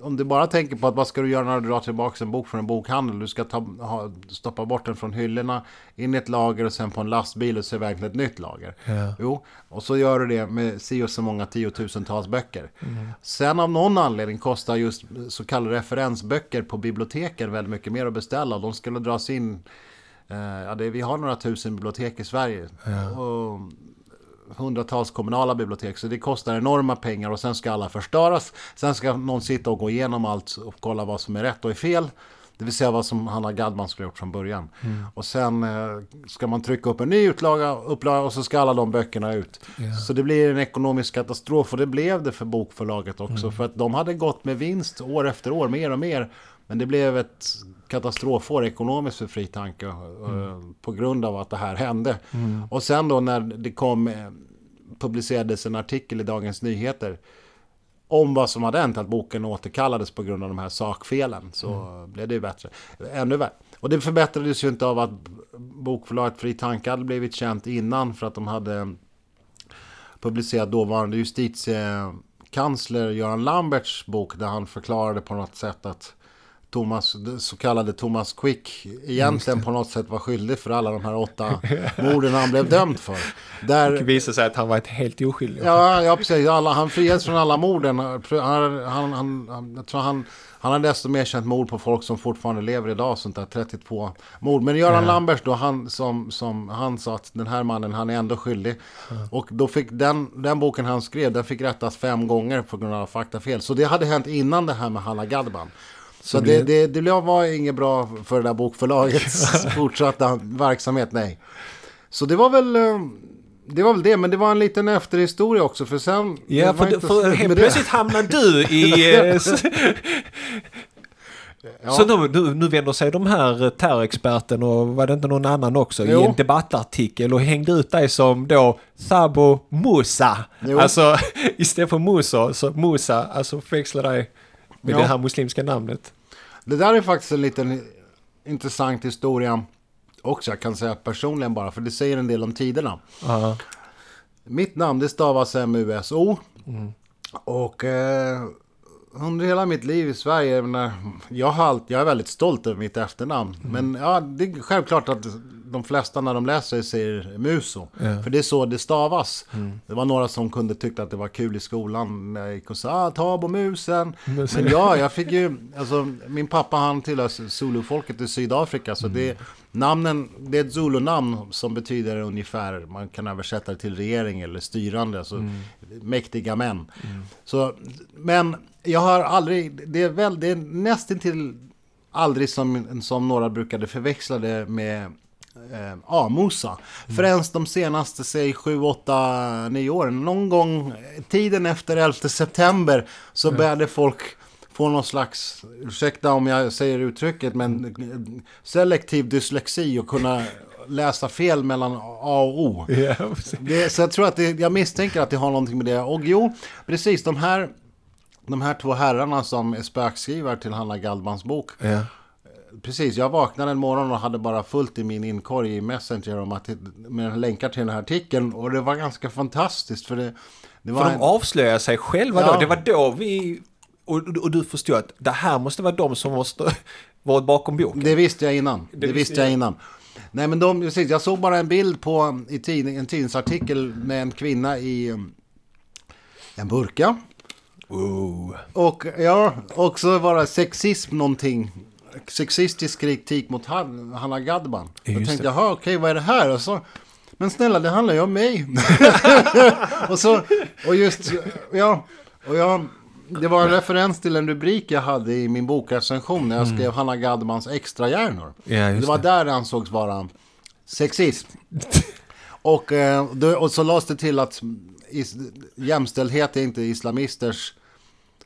om du bara tänker på att vad ska du göra när du drar tillbaka en bok från en bokhandel? Du ska ta, ha, stoppa bort den från hyllorna, in i ett lager och sen på en lastbil och så iväg till ett nytt lager. Ja. Jo, och så gör du det med si och så många tiotusentals böcker. Mm. Sen av någon anledning kostar just så kallade referensböcker på biblioteken väldigt mycket mer att beställa. De skulle dras in ja, det, vi har några tusen bibliotek i Sverige. Ja. Och hundratals kommunala bibliotek. Så det kostar enorma pengar och sen ska alla förstöras. Sen ska någon sitta och gå igenom allt och kolla vad som är rätt och är fel. Det vill säga vad som Hanna Gadman skulle gjort från början. Mm. Och sen eh, ska man trycka upp en ny utlaga, upplaga och så ska alla de böckerna ut. Yeah. Så det blir en ekonomisk katastrof och det blev det för bokförlaget också. Mm. För att de hade gått med vinst år efter år, mer och mer. Men det blev ett katastrofår ekonomiskt för Fri Tanke eh, mm. på grund av att det här hände. Mm. Och sen då när det kom, eh, publicerades en artikel i Dagens Nyheter om vad som hade hänt, att boken återkallades på grund av de här sakfelen, så mm. blev det ju bättre. Ännu värre. Och det förbättrades ju inte av att bokförlaget Fri Tanke hade blivit känt innan för att de hade publicerat dåvarande justitiekansler Göran Lamberts bok där han förklarade på något sätt att Thomas, så kallade Thomas Quick egentligen på något sätt var skyldig för alla de här åtta [LAUGHS] morden han blev dömd för. Där, det visade sig att han var ett helt oskyldig. Ja, ja precis. Alla, han friades från alla morden. Han, han, han, han, jag tror han, han har dessutom erkänt mord på folk som fortfarande lever idag, sånt där 32 mord. Men Göran ja. Lambers då, han, som, som, han sa att den här mannen, han är ändå skyldig. Ja. Och då fick den, den boken han skrev, den fick rättas fem gånger på grund av faktafel. Så det hade hänt innan det här med Hanna Gadban. Så det, det, det var inget bra för det där bokförlagets [LAUGHS] fortsatta verksamhet, nej. Så det var väl... Eh, det var väl det, men det var en liten efterhistoria också för sen... Ja, för, för helt plötsligt hamnade du [LAUGHS] i... Eh, ja. Så nu, nu, nu vänder sig de här terrorexperten och var det inte någon annan också jo. i en debattartikel och hängde ut dig som då Thabo Musa. Jo. Alltså [LAUGHS] istället för Musa, så Musa, alltså förväxla dig med ja. det här muslimska namnet. Det där är faktiskt en liten intressant historia också. Jag kan säga personligen bara, för det säger en del om tiderna. Uh-huh. Mitt namn det stavas M-U-S-O. Mm. Och eh, under hela mitt liv i Sverige, jag, har allt, jag är väldigt stolt över mitt efternamn. Mm. Men ja, det är självklart att de flesta när de läser säger Muso. Yeah. För det är så det stavas. Mm. Det var några som kunde tycka att det var kul i skolan när jag gick och sa ah, Tabo musen. [LAUGHS] Men ja, jag fick ju, alltså min pappa han tillhör Zulu-folket i Sydafrika. Så mm. det, namnen, det är ett Zulu-namn som betyder ungefär, man kan översätta det till regering eller styrande. Alltså mm. mäktiga män. Mm. Så, men jag har aldrig, det är väl, det är nästintill aldrig som, som några brukade förväxla det med eh, Amosa. Mm. Förrän de senaste, säg 7, 8, 9 åren. Någon gång tiden efter 11 september så började folk få någon slags, ursäkta om jag säger uttrycket, men selektiv dyslexi och kunna läsa fel mellan A och O. Det, så jag tror att det, jag misstänker att det har någonting med det. Och jo, precis de här, de här två herrarna som är spökskrivare till Hanna Galdmans bok. Yeah precis, jag vaknade en morgon och hade bara fullt i min inkorg i Messenger om att, med länkar till den här artikeln. Och det var ganska fantastiskt för det... det var för de avslöjar sig själva ja. då. Det var då vi... Och, och, du förstod att det här måste vara de som måste [LAUGHS] varit bakom boken. Det visste jag innan. Det, det visste jag innan. Nej men de, precis, jag såg bara en bild på i tidning, en tidningsartikel med en kvinna i en burka. Ooh. Och ja, och så var det sexism någonting sexistisk kritik mot Han- Hanna Gadban. Jag tänkte, det. jaha, okej, vad är det här? Och så, men snälla, det handlar ju om mig. [LAUGHS] [LAUGHS] och så, och just, ja, och jag, det var en referens till en rubrik jag hade i min bokrecension när jag skrev Hanna Gadmans extrahjärnor. Ja, Mm. det var det. där det ansågs vara sexism. [LAUGHS] Och, eh, och så lades det till att is, jämställdhet är inte islamisters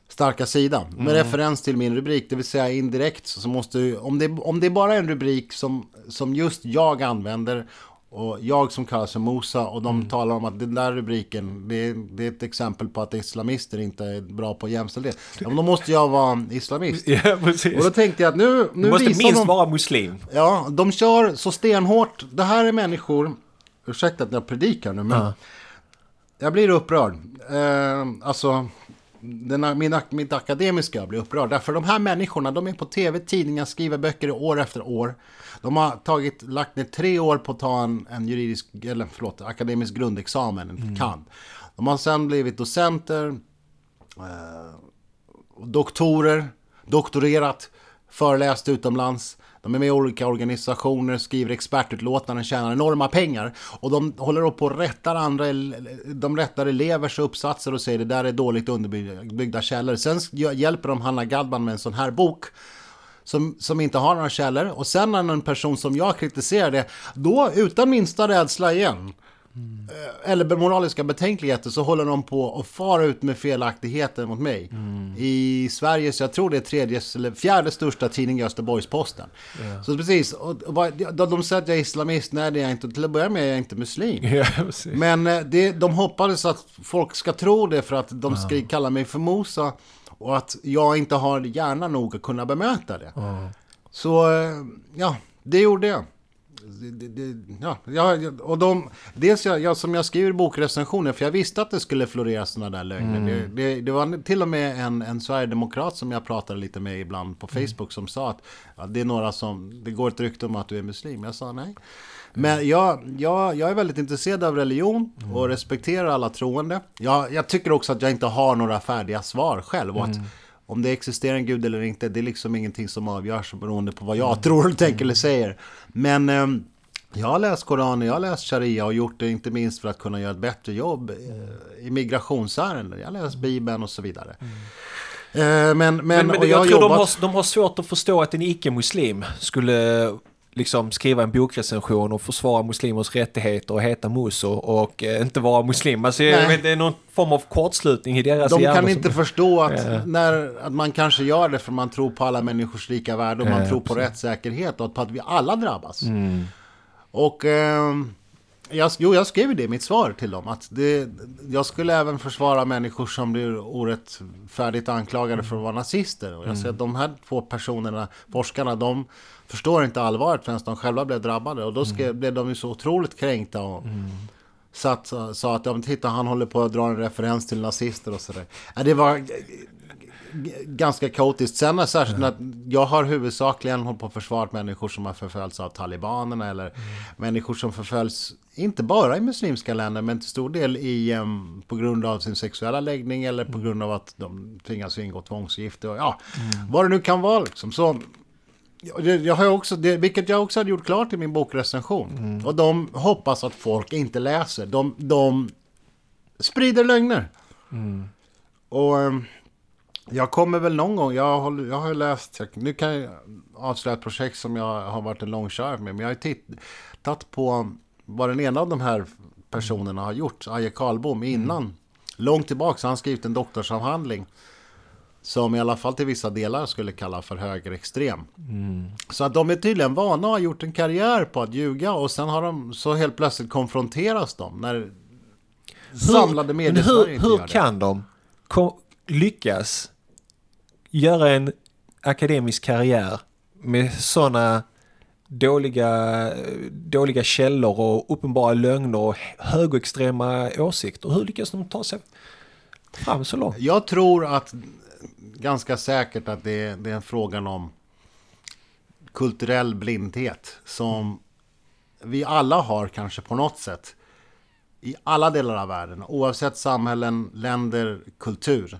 starka sida. Med referens till min rubrik, det vill säga indirekt så måste om det, om det är bara en rubrik som, som just jag använder och jag som kallas för Mosa och de talar om att den där rubriken, det är, det är ett exempel på att islamister inte är bra på jämställdhet. Ja, men då måste jag vara islamist. [LAUGHS] Ja, precis. Och då tänkte jag att nu, nu Du måste visar minst de... vara muslim. Ja, de kör så stenhårt. Det här är människor... Ursäkta att jag predikar nu, men... Ja. Jag blir upprörd. Eh, alltså, den, min, mitt akademiska blir upprörd. Därför de här människorna, de är på tv, tidningar, skriver böcker år efter år. De har tagit, lagt ner tre år på att ta en, en juridisk, eller förlåt, akademisk grundexamen, en kand. De har sen blivit docenter, doktorer, doktorerat, föreläst utomlands. De är med i olika organisationer, skriver expertutlåtanden, tjänar enorma pengar. Och de håller på och rättar andra, de rättar elevers uppsatser och säger det där är dåligt underbyggda källor. Sen hjälper de Hanna Gadban med en sån här bok som, som inte har några källor. Och sen när en person som jag kritiserar det, då utan minsta rädsla igen, eh, eller moraliska betänkligheter, så håller de på och far ut med felaktigheter mot mig. I Sverige, så jag tror det är tredje eller fjärde största tidning, Göteborgs-Posten. Så precis, och, och, de, de säger att jag är islamist, nej det är jag inte. Till att börja med är jag inte muslim. Precis. Men eh, det, de hoppades att folk ska tro det för att de ska kalla mig för Mosa och att jag inte har hjärna nog att kunna bemöta det. Så eh, ja, det gjorde jag. Det, det, ja, jag, och de, dels jag, jag, som jag skriver bokrecensioner, för jag visste att det skulle florera sådana där lögner. Det, det, det var till och med en, en sverigedemokrat som jag pratade lite med ibland på Facebook som sa att ja, det är några som, det går ett rykte om att du är muslim. Jag sa nej. Men jag, jag, jag är väldigt intresserad av religion och respekterar alla troende. Jag, jag tycker också att jag inte har några färdiga svar själv. Och att om det existerar en gud eller inte, det är liksom ingenting som avgörs beroende på vad jag tror, tänker eller säger. Men ehm, jag har läst Koranen, jag har läst Sharia och gjort det inte minst för att kunna göra ett bättre jobb eh, i migrationsärenden. Jag har läst Bibeln och så vidare. Eh, Men, men, Men, men jag, har tror de jobbat- har, de har svårt att förstå att en icke-muslim skulle liksom skriva en bokrecension och försvara muslimers rättigheter och heta muso och eh, inte vara muslim. Alltså, jag vet, det är någon form av kortslutning i deras De kan som- inte förstå att, Ja. när, att man kanske gör det för man tror på alla människors lika värde och man Ja, tror på precis. rättssäkerhet och på att vi alla drabbas. Mm. Och ehm, jag, jo, jag skrev det i mitt svar till dem. Att det, jag skulle även försvara människor som blir orättfärdigt anklagade för att vara nazister. Och jag säger att de här två personerna, forskarna, de förstår inte allvaret förrän de själva blev drabbade. Och då skrev, blev de ju så otroligt kränkta. Och, Satt, sa att ja, titta, han håller på att dra en referens till nazister och sådär. Ja, det var ganska kaotiskt. Sen är särskilt att jag har huvudsakligen hållit på att försvara människor som har förföljts av talibanerna eller människor som förföljs, inte bara i muslimska länder, men till stor del i, em, på grund av sin sexuella läggning eller på grund av att de tvingas ingå tvångsgifte och ja, vad det nu kan vara liksom. Så Jag har också, det, vilket jag också hade gjort klart i min bokrecension. Och de hoppas att folk inte läser. De, de sprider lögner. Och ehm, jag kommer väl någon gång, jag, håller, jag har läst, jag, nu kan jag avslöja ett projekt som jag har varit en långkörare med. Men jag har tittat på vad den ena av de här personerna har gjort, Aje Karlbom, innan. Långt tillbaka, så har han skrivit en doktorsavhandling. Som i alla fall till vissa delar skulle kalla för högerextrem. Så att de är tydligen vana och har gjort en karriär på att ljuga och sen har de så helt plötsligt konfronteras de när samlade medier hur, inte hur gör det. kan de lyckas göra en akademisk karriär med sådana dåliga, dåliga källor och uppenbara lögner och högerextrema åsikter? Hur lyckas de ta sig fram så långt? Jag tror att ganska säkert att det är, det är en frågan om kulturell blindhet som vi alla har kanske på något sätt i alla delar av världen, oavsett samhällen, länder, kultur.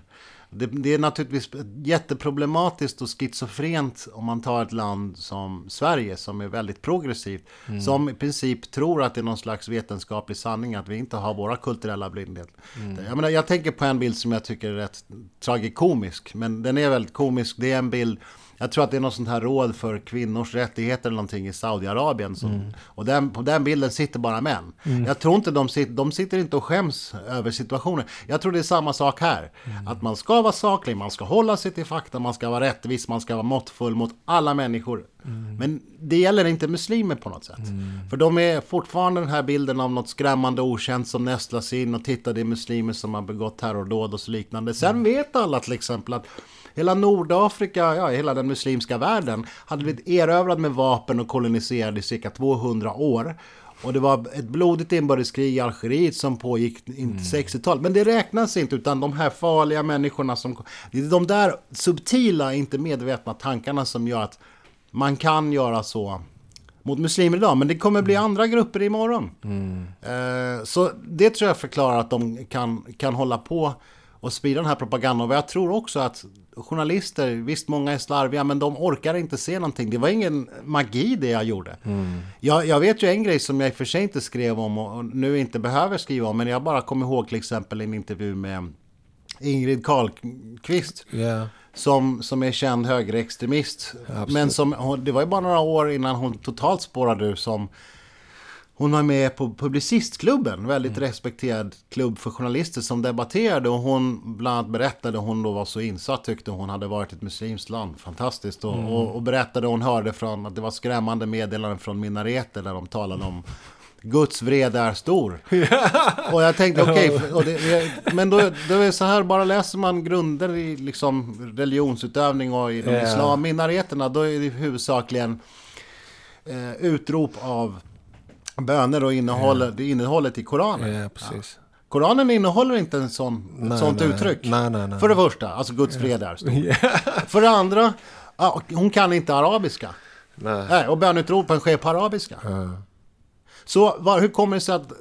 Det, det, är naturligtvis jätteproblematiskt och schizofrent om man tar ett land som Sverige som är väldigt progressivt. Mm. Som i princip tror att det är någon slags vetenskaplig sanning att vi inte har våra kulturella blindhet. Mm. Jag, menar, jag tänker på en bild som jag tycker är rätt tragikomisk. Men den är väldigt komisk. Det är en bild jag tror att det är något sånt här råd för kvinnors rättigheter eller någonting i Saudiarabien. Som, mm. Och den, på den bilden sitter bara män. Mm. Jag tror inte de sitter, de sitter inte och skäms över situationen. Jag tror det är samma sak här. Mm. Att man ska vara saklig, man ska hålla sig till fakta, man ska vara rättvis, man ska vara måttfull mot alla människor. Mm. Men det gäller inte muslimer på något sätt. Mm. För de är fortfarande den här bilden av något skrämmande okänt som nästlas in och tittar det är muslimer som har begått terrordåd och så liknande. Sen mm. vet alla till exempel att Hela Nordafrika, ja hela den muslimska världen hade blivit erövrad med vapen och koloniserad i cirka 200 år. Och det var ett blodigt inbördeskrig i Algeriet som pågick in mm. 60-talet. Men det räknas inte, utan de här farliga människorna som... Det är de där subtila, inte medvetna tankarna som gör att man kan göra så mot muslimer idag. Men det kommer bli andra grupper imorgon. Mm. Eh, så det tror jag förklarar att de kan, kan hålla på och sprida den här propagandan. Och jag tror också att journalister, visst många är slarviga, men de orkar inte se någonting. Det var ingen magi det jag gjorde. Mm. Jag, jag, vet ju en grej som jag i och för sig inte skrev om och nu inte behöver skriva om, men jag bara kommer ihåg till exempel en intervju med Ingrid Carlqvist. Yeah. Som, som är känd högerextremist. Ja, men som, det var ju bara några år innan hon totalt spårade ur som hon var med på Publicistklubben, väldigt mm. respekterad klubb för journalister som debatterade och hon bland annat berättade, hon då var så insatt tyckte hon hade varit ett muslimskt land, fantastiskt. Och, mm. och, och berättade hon hörde från att det var skrämmande meddelanden från minareter där de talade om Guds vrede är stor. [LAUGHS] och jag tänkte okej, okay, men då, då är det så här, bara läser man grunder i liksom religionsutövning och i de yeah. islam, minareterna, då är det huvudsakligen eh, utrop av böner och innehåller, det innehållet i Koranen. Ja, precis. Ja. Koranen innehåller inte en sån, nej, ett sånt nej, uttryck. Nej. För det första, alltså Guds fred är stor. [LAUGHS] För det andra, hon kan inte arabiska. Nej. och bönutropen sker på arabiska. Ja. Så var, hur kommer det sig att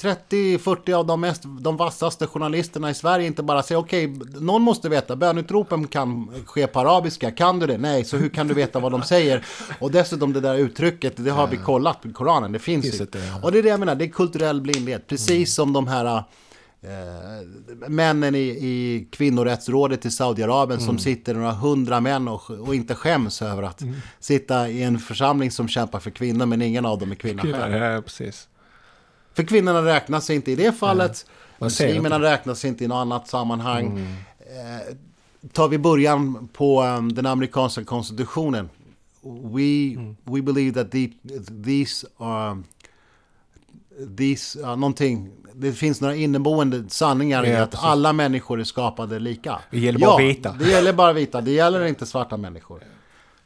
30-40 av de, mest, de vassaste journalisterna i Sverige inte bara säger okej, okay, någon måste veta, bönutropen kan ske på arabiska, kan du det? Nej, så hur kan du veta vad de säger? Och dessutom det där uttrycket, det har vi kollat i Koranen, det finns, finns inte. Och det är det jag menar, det är kulturell blindhet, precis mm. som de här Eh, männen i, i kvinnorättsrådet i Saudiarabien mm. som sitter några hundra män och, och inte skäms över att mm. sitta i en församling som kämpar för kvinnor men ingen av dem är kvinna själv. Ja, precis. För kvinnorna räknas inte i det fallet. Muslimerna räknas inte i något annat sammanhang. Mm. Eh, tar vi början på um, den amerikanska konstitutionen. We, mm. we believe that the, these are... These, uh, någonting, det finns några inneboende sanningar ja, i att precis. alla människor är skapade lika. Det gäller bara ja, vita. det gäller bara vita. Det gäller inte svarta människor.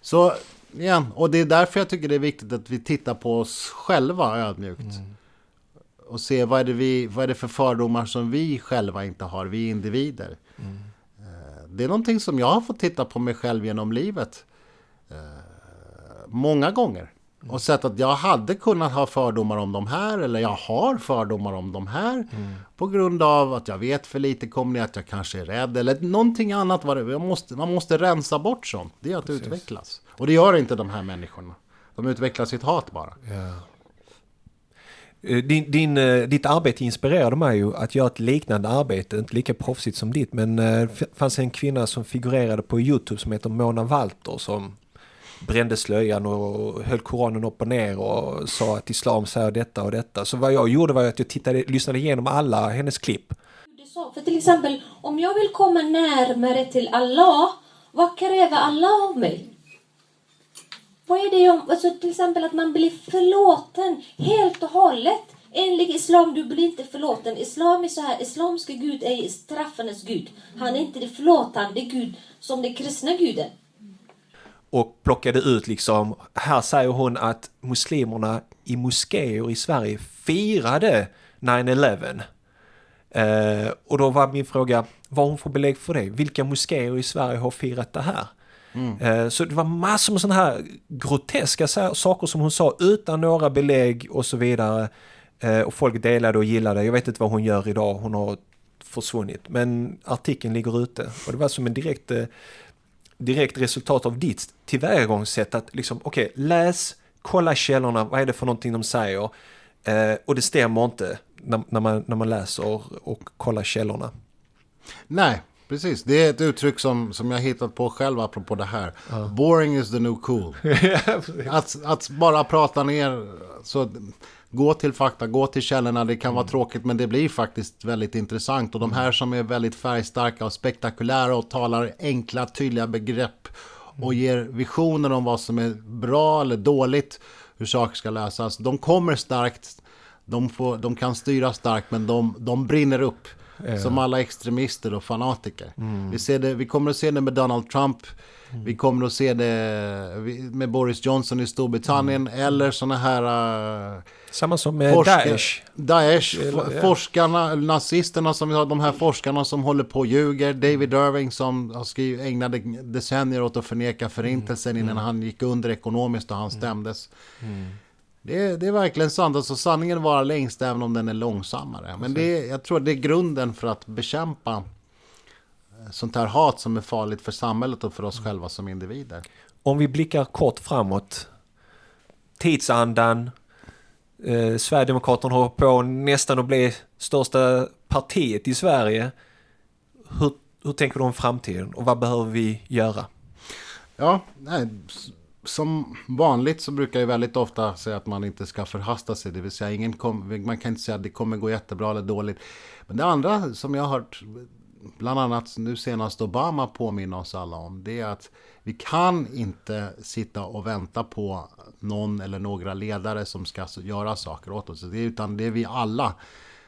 Så, igen, och det är därför jag tycker det är viktigt att vi tittar på oss själva ödmjukt. Mm och se vad är, det vi, vad är det för fördomar som vi själva inte har, vi individer. Mm. Det är någonting som jag har fått titta på mig själv genom livet. Eh, många gånger. Mm. Och sett att jag hade kunnat ha fördomar om de här, eller jag har fördomar om de här. Mm. På grund av att jag vet för lite, kommer det att jag kanske är rädd, eller någonting annat. Var det, måste, man måste rensa bort sånt, det är att Precis. utvecklas. Och det gör inte de här människorna. De utvecklar sitt hat bara. Ja. Eh, din, din, eh, ditt arbete inspirerade mig ju att göra ett liknande arbete, inte lika proffsigt som ditt, men eh, det fanns en kvinna som figurerade på Youtube som heter Mona Walter som brände slöjan och höll Koranen upp och ner och sa att islam säger detta och detta. Så vad jag gjorde var att jag tittade, lyssnade igenom alla hennes klipp. För till exempel, om jag vill komma närmare till Allah, vad kräver Allah av mig? Vad är det om, alltså till exempel att man blir förlåten helt och hållet. Enligt islam, du blir inte förlåten. Islam är så här, islamska gud är straffandes gud. Han är inte det förlåtande gud som den kristna guden. Och plockade ut liksom, här säger hon att muslimerna i moskéer i Sverige firade 9-11. Eh, och då var min fråga, vad hon får belägg för det? Vilka moskéer i Sverige har firat det här? Mm. Eh, så det var massor med sådana här groteska saker som hon sa utan några belägg och så vidare. Eh, och folk delade och gillade. Jag vet inte vad hon gör idag. Hon har försvunnit. Men artikeln ligger ute och det var som en direkt, eh, direkt resultat av ditt tillvägagångssätt att liksom, okej, okay, läs, kolla källorna, vad är det för någonting de säger? Och det stämmer inte när, man, när man läser och kollar källorna. Nej, precis. Det är ett uttryck som, som jag hittat på själv apropå det här. Ja. Boring is the new cool. [LAUGHS] att, att bara prata ner. Så, gå till fakta, gå till källorna. Det kan mm. vara tråkigt men det blir faktiskt väldigt intressant. Och de här som är väldigt färgstarka och spektakulära och talar enkla, tydliga begrepp. Och ger visioner om vad som är bra eller dåligt. Hur saker ska lösas. De kommer starkt. De, får, de kan styra starkt men de, de brinner upp. Som alla extremister och fanatiker. Mm. Vi, ser det, vi kommer att se det med Donald Trump. Mm. Vi kommer att se det med Boris Johnson i Storbritannien. Mm. Eller sådana här... Uh, Samma som med forskar, Daesh. Daesh, eller, forskarna, nazisterna som vi har, de här forskarna som håller på och ljuger. David Irving som har skrivit, ägnade decennier åt att förneka förintelsen mm. innan mm. han gick under ekonomiskt och han mm. stämdes. Mm. Det är, det är verkligen sant. Alltså, sanningen varar längst även om den är långsammare. Men det jag tror det är grunden för att bekämpa eh, sånt här hat som är farligt för samhället och för oss själva som individer. Om vi blickar kort framåt. Tidsandan. Eh, Sverigedemokraterna håller på nästan att bli största partiet i Sverige. Hur, hur tänker du om framtiden och vad behöver vi göra? Ja, nej, som vanligt så brukar jag väldigt ofta säga att man inte ska förhasta sig. Det vill säga, ingen kom, man kan inte säga att det kommer gå jättebra eller dåligt. Men det andra som jag har hört, bland annat nu senast Obama påminna oss alla om, det är att vi kan inte sitta och vänta på någon eller några ledare som ska alltså göra saker åt oss. Utan det är vi alla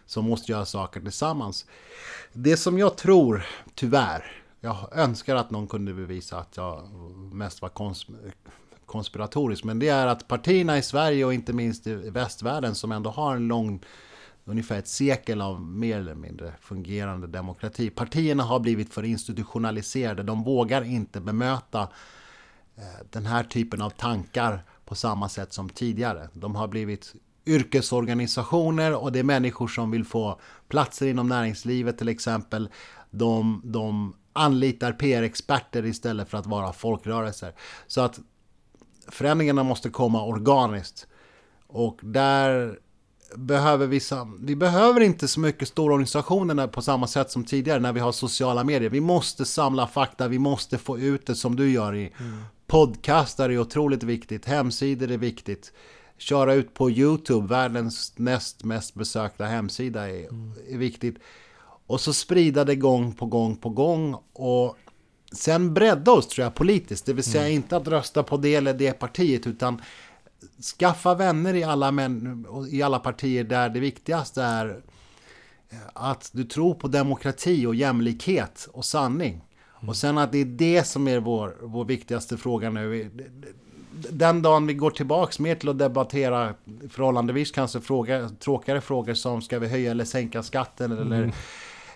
som måste göra saker tillsammans. Det som jag tror, tyvärr, jag önskar att någon kunde bevisa att jag mest var kons konspiratoriskt, Men det är att partierna i Sverige och inte minst i västvärlden som ändå har en lång ungefär ett sekel av mer eller mindre fungerande demokrati. Partierna har blivit för institutionaliserade. De vågar inte bemöta eh, den här typen av tankar på samma sätt som tidigare. De har blivit yrkesorganisationer och det är människor som vill få platser inom näringslivet till exempel. De, de anlitar PR-experter istället för att vara folkrörelser. Så att förändringarna måste komma organiskt. Och där behöver vi, vi behöver inte så mycket stora organisationer på samma sätt som tidigare när vi har sociala medier. Vi måste samla fakta, vi måste få ut det som du gör i mm. podcastar är otroligt viktigt, hemsidor är viktigt. Köra ut på YouTube, världens näst mest besökta hemsida är, mm. är viktigt. Och så sprida det gång på gång på gång. Och sen bredda oss tror jag politiskt. Det vill säga mm. inte att rösta på det eller det partiet utan skaffa vänner i alla, män, i alla partier där det viktigaste är eh, att du tror på demokrati och jämlikhet och sanning. Mm. Och sen att det är det som är vår, vår viktigaste fråga nu. Den dagen vi går tillbaks mer till att debattera förhållandevis kanske fråga, tråkigare frågor som ska vi höja eller sänka skatten eller mm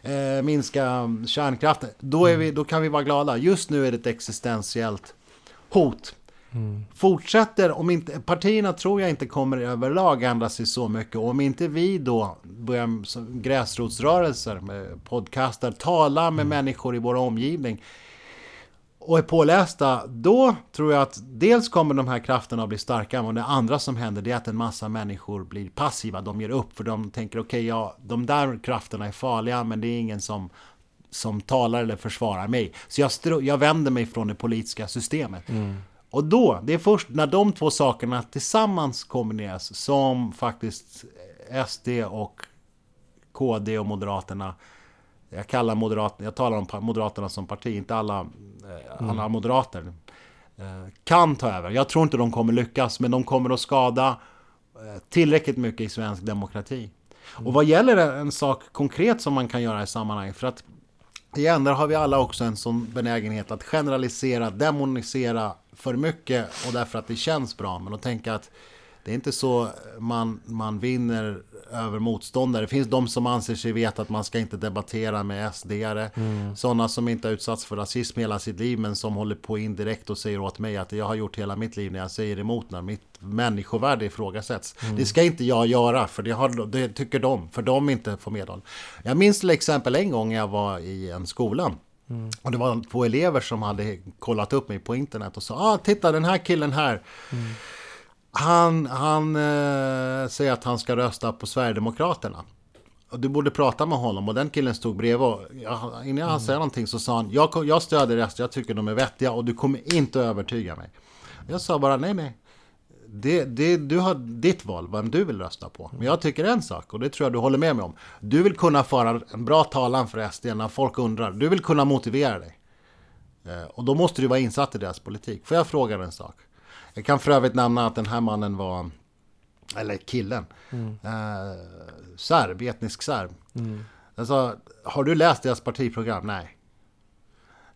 eh, minska kärnkraften, då, är vi, då kan vi vara glada. Just nu är det ett existentiellt hot. Mm. Fortsätter, om inte, partierna tror jag inte kommer överlag ändra sig så mycket. Och om inte vi då börjar gräsrotsrörelser med podcastar, tala med mm. människor i vår omgivning och är pålästa, då tror jag att dels kommer de här krafterna att bli starka, men det andra som händer det är att en massa människor blir passiva, de ger upp för de tänker okej, okay, ja, de där krafterna är farliga, men det är ingen som som talar eller försvarar mig. Så jag, jag vänder mig från det politiska systemet. Mm. Och då, det är först när de två sakerna tillsammans kombineras som faktiskt SD och KD och Moderaterna jag kallar Moderaterna, jag talar om Moderaterna som parti, inte alla, Eh, alla mm. moderater. Eh, kan ta över. Jag tror inte de kommer lyckas, men de kommer att skada eh, tillräckligt mycket i svensk demokrati. Och vad gäller en sak konkret som man kan göra i sammanhanget, för att igen, där har vi alla också en sån benägenhet att generalisera, demonisera för mycket och därför att det känns bra. Men att tänka att det är inte så man, man vinner över motståndare. Det finns de som anser sig veta att man ska inte debattera med SD-are. Mm. Sådana som inte har utsatts för rasism hela sitt liv men som håller på indirekt och säger åt mig att jag har gjort hela mitt liv när jag säger emot när mitt människovärde ifrågasätts. Mm. Det ska inte jag göra för det, har, det tycker de, för de inte får medhåll. Jag minns till exempel en gång jag var i en skola Mm. Och det var två elever som hade kollat upp mig på internet och sa ah, titta den här killen här. Mm. Han, han eh, säger att han ska rösta på Sverigedemokraterna. Och du borde prata med honom och den killen stod bredvid och jag, innan mm. säger någonting så sa han jag, jag stöder resten, jag tycker de är vettiga och du kommer inte övertyga mig. Jag sa bara nej nej det, det, du har ditt val, vem du vill rösta på. Men jag tycker en sak, och det tror jag du håller med mig om. Du vill kunna föra en bra talan för SD när folk undrar. Du vill kunna motivera dig. Eh, och då måste du vara insatt i deras politik. Får jag fråga en sak? Jag kan för övrigt nämna att den här mannen var, eller killen, mm. eh, serb, etnisk serb. Mm. Alltså, har du läst deras partiprogram? Nej.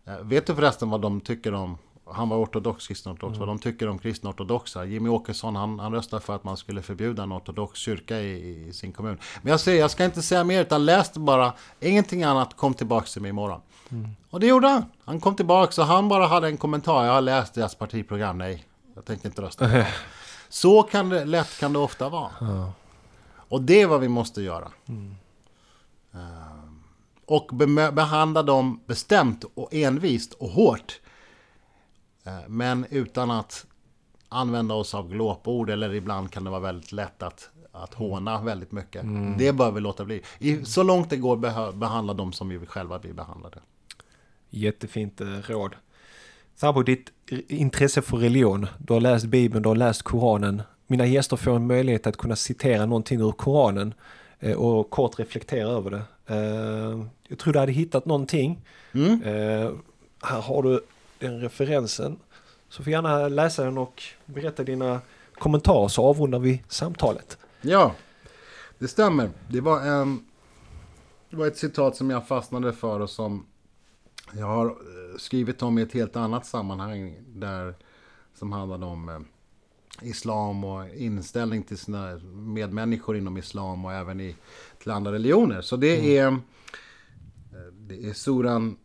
Eh, vet du förresten vad de tycker om han var ortodox kristen ortodox. Mm. Vad de tycker om kristna ortodoxa. Jimmy Åkesson han, han röstade för att man skulle förbjuda en ortodox kyrka i, i, sin kommun. Men jag säger, jag ska inte säga mer utan läs bara. Ingenting annat, kom tillbaka till mig imorgon. Mm. Och det gjorde han. Han kom tillbaka och han bara hade en kommentar. Jag har läst deras partiprogram. Nej, jag tänker inte rösta. Så kan det, lätt kan det ofta vara. Mm. Och det är vad vi måste göra. Mm. Och be behandla dem bestämt och envist och hårt. Eh, men utan att använda oss av glåpord eller ibland kan det vara väldigt lätt att, att håna väldigt mycket. Mm. Det bör vi låta bli. I, så långt det går behandla dem som vi själva blir behandlade. Jättefint eh, råd. Sabo, ditt intresse för religion, du har läst Bibeln, du har läst Koranen. Mina gäster får en möjlighet att kunna citera någonting ur Koranen eh, och kort reflektera över det. Jag tror du hade hittat någonting. Mm. Här har du den referensen. Så får gärna läsa den och berätta dina kommentarer så avrundar vi samtalet. Ja, det stämmer. Det var, en, det var ett citat som jag fastnade för och som jag har eh, skrivit om i ett helt annat sammanhang där som handlade om eh, islam och inställning till sina medmänniskor inom islam och även i, till andra religioner. Så det mm. är, eh, det är suran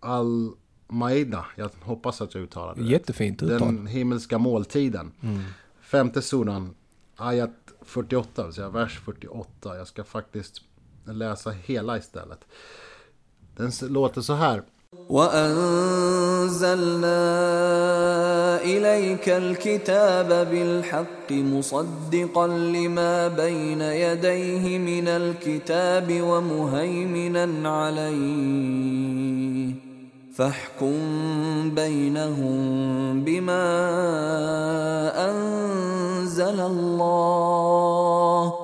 al Maida, jag hoppas att jag uttalar det Jättefint uttal. Den himmelska måltiden. Mm. Femte suran, ayat 48, det vill säga vers 48. Jag ska faktiskt läsa hela istället. Den låter så här. وأنزلنا إليك الكتاب بالحق مصدقا لما بين يديه من الكتاب ومهيمنا عليه فاحكم بينهم بما انزل الله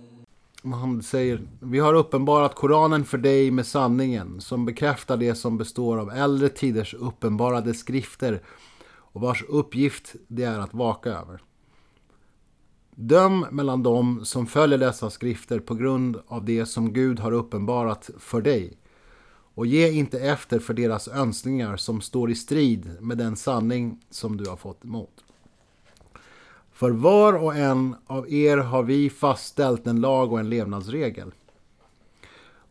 Mohammed säger Vi har uppenbarat Koranen för dig med sanningen som bekräftar det som består av äldre tiders uppenbarade skrifter och vars uppgift det är att vaka över. Döm mellan dem som följer dessa skrifter på grund av det som Gud har uppenbarat för dig och ge inte efter för deras önskningar som står i strid med den sanning som du har fått emot. För var och en av er har vi fastställt en lag och en levnadsregel.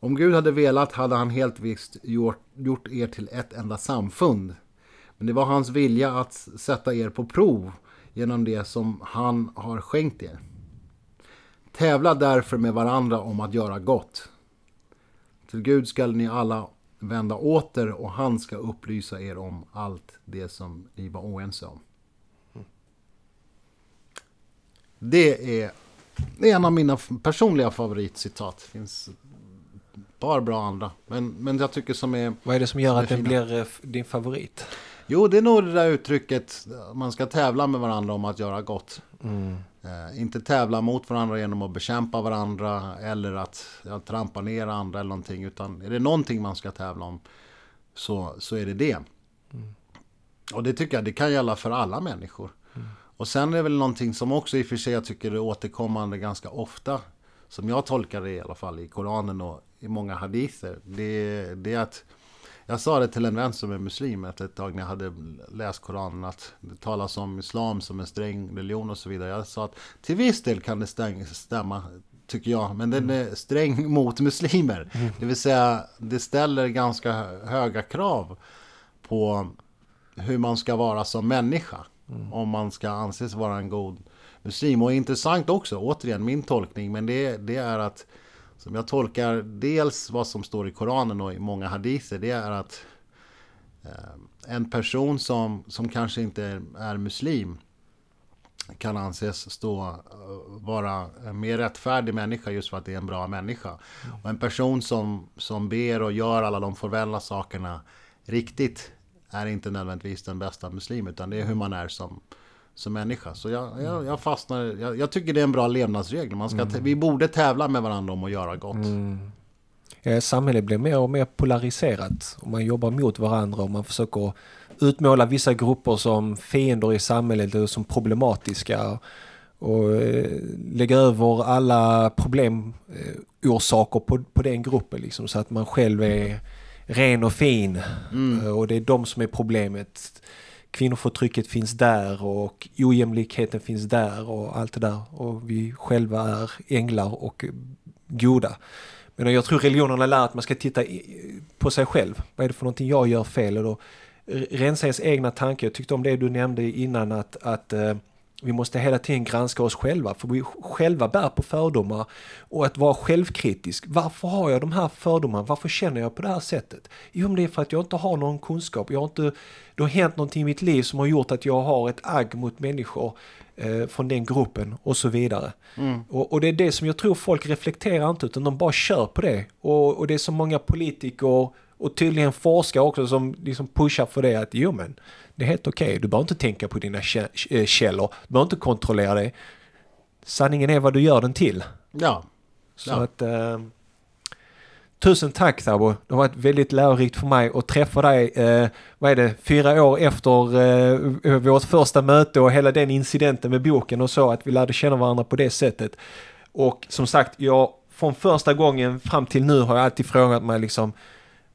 Om Gud hade velat hade han helt visst gjort, gjort er till ett enda samfund. Men det var hans vilja att sätta er på prov genom det som han har skänkt er. Tävla därför med varandra om att göra gott. Till Gud skall ni alla vända åter och han ska upplysa er om allt det som ni var oense om. Det är, en av mina personliga favoritcitat. Det finns bara bra andra. Men, men jag tycker som är... Vad är det som gör att den blir eh, din favorit? Jo, det är nog det där uttrycket. Man ska tävla med varandra om att göra gott. Eh, inte tävla mot varandra genom att bekämpa varandra eller att ja, trampa ner andra eller någonting. Utan är det någonting man ska tävla om så, så är det det. Och det tycker jag, det kan gälla för alla människor. Och sen är det väl någonting som också i och för sig jag tycker är återkommande ganska ofta. Som jag tolkar det i alla fall i Koranen och i många hadither. Det, det är att jag sa det till en vän som är muslim efter ett tag när jag hade läst Koranen att det talas om islam som en sträng religion och så vidare. Jag sa att till viss del kan det stäng, stämma, tycker jag, men den är sträng [LAUGHS] mot muslimer. Det vill säga, det ställer ganska höga krav på hur man ska vara som människa. Om man ska anses vara en god muslim. Och intressant också, återigen min tolkning, men det, det är att som jag tolkar dels vad som står i Koranen och i många hadither, det är att eh, en person som, som kanske inte är, är muslim kan anses stå, eh, vara en mer rättfärdig människa just för att det är en bra människa. Och en person som, som ber och gör alla de formella sakerna riktigt är inte nödvändigtvis den bästa muslim, utan det är hur man är som, som människa. Så jag, jag, jag fastnar, jag, jag tycker det är en bra levnadsregel. Man ska, Vi borde tävla med varandra om att göra gott. Eh, Samhället blir mer och mer polariserat och man jobbar mot varandra och man försöker utmåla vissa grupper som fiender i samhället och som problematiska och eh, lägga över alla problemorsaker på, på den gruppen liksom, så att man själv är ren och fin Eh, och det är de som är problemet. Kvinnoförtrycket finns där och ojämlikheten finns där och allt det där och vi själva är änglar och goda. Men jag tror religionerna lär att man ska titta på sig själv. Vad är det för någonting jag gör fel? Och då rensa ens egna tankar. Jag tyckte om det du nämnde innan att, att eh, vi måste hela tiden granska oss själva. För vi själva bär på fördomar. Och att vara självkritisk. Varför har jag de här fördomarna? Varför känner jag på det här sättet? Jo, men det är för att jag inte har någon kunskap. Jag har inte, det har hänt någonting i mitt liv som har gjort att jag har ett agg mot människor eh, från den gruppen och så vidare. Och, och det är det som jag tror folk reflekterar inte utan de bara kör på det. Och, och det är så många politiker och tydligen forskare också som liksom pushar för det att jo men det är helt okej. Du behöver inte tänka på dina eh, källor. Du behöver inte kontrollera det. Sanningen är vad du gör den till. Ja, Så Ja. att... Eh, tusen tack Thabo. Det har varit väldigt lärorikt för mig att träffa dig. Eh, vad är det? Fyra år efter eh, vårt första möte och hela den incidenten med boken och så. Att vi lärde känna varandra på det sättet. Och som sagt, jag från första gången fram till nu har jag alltid frågat mig liksom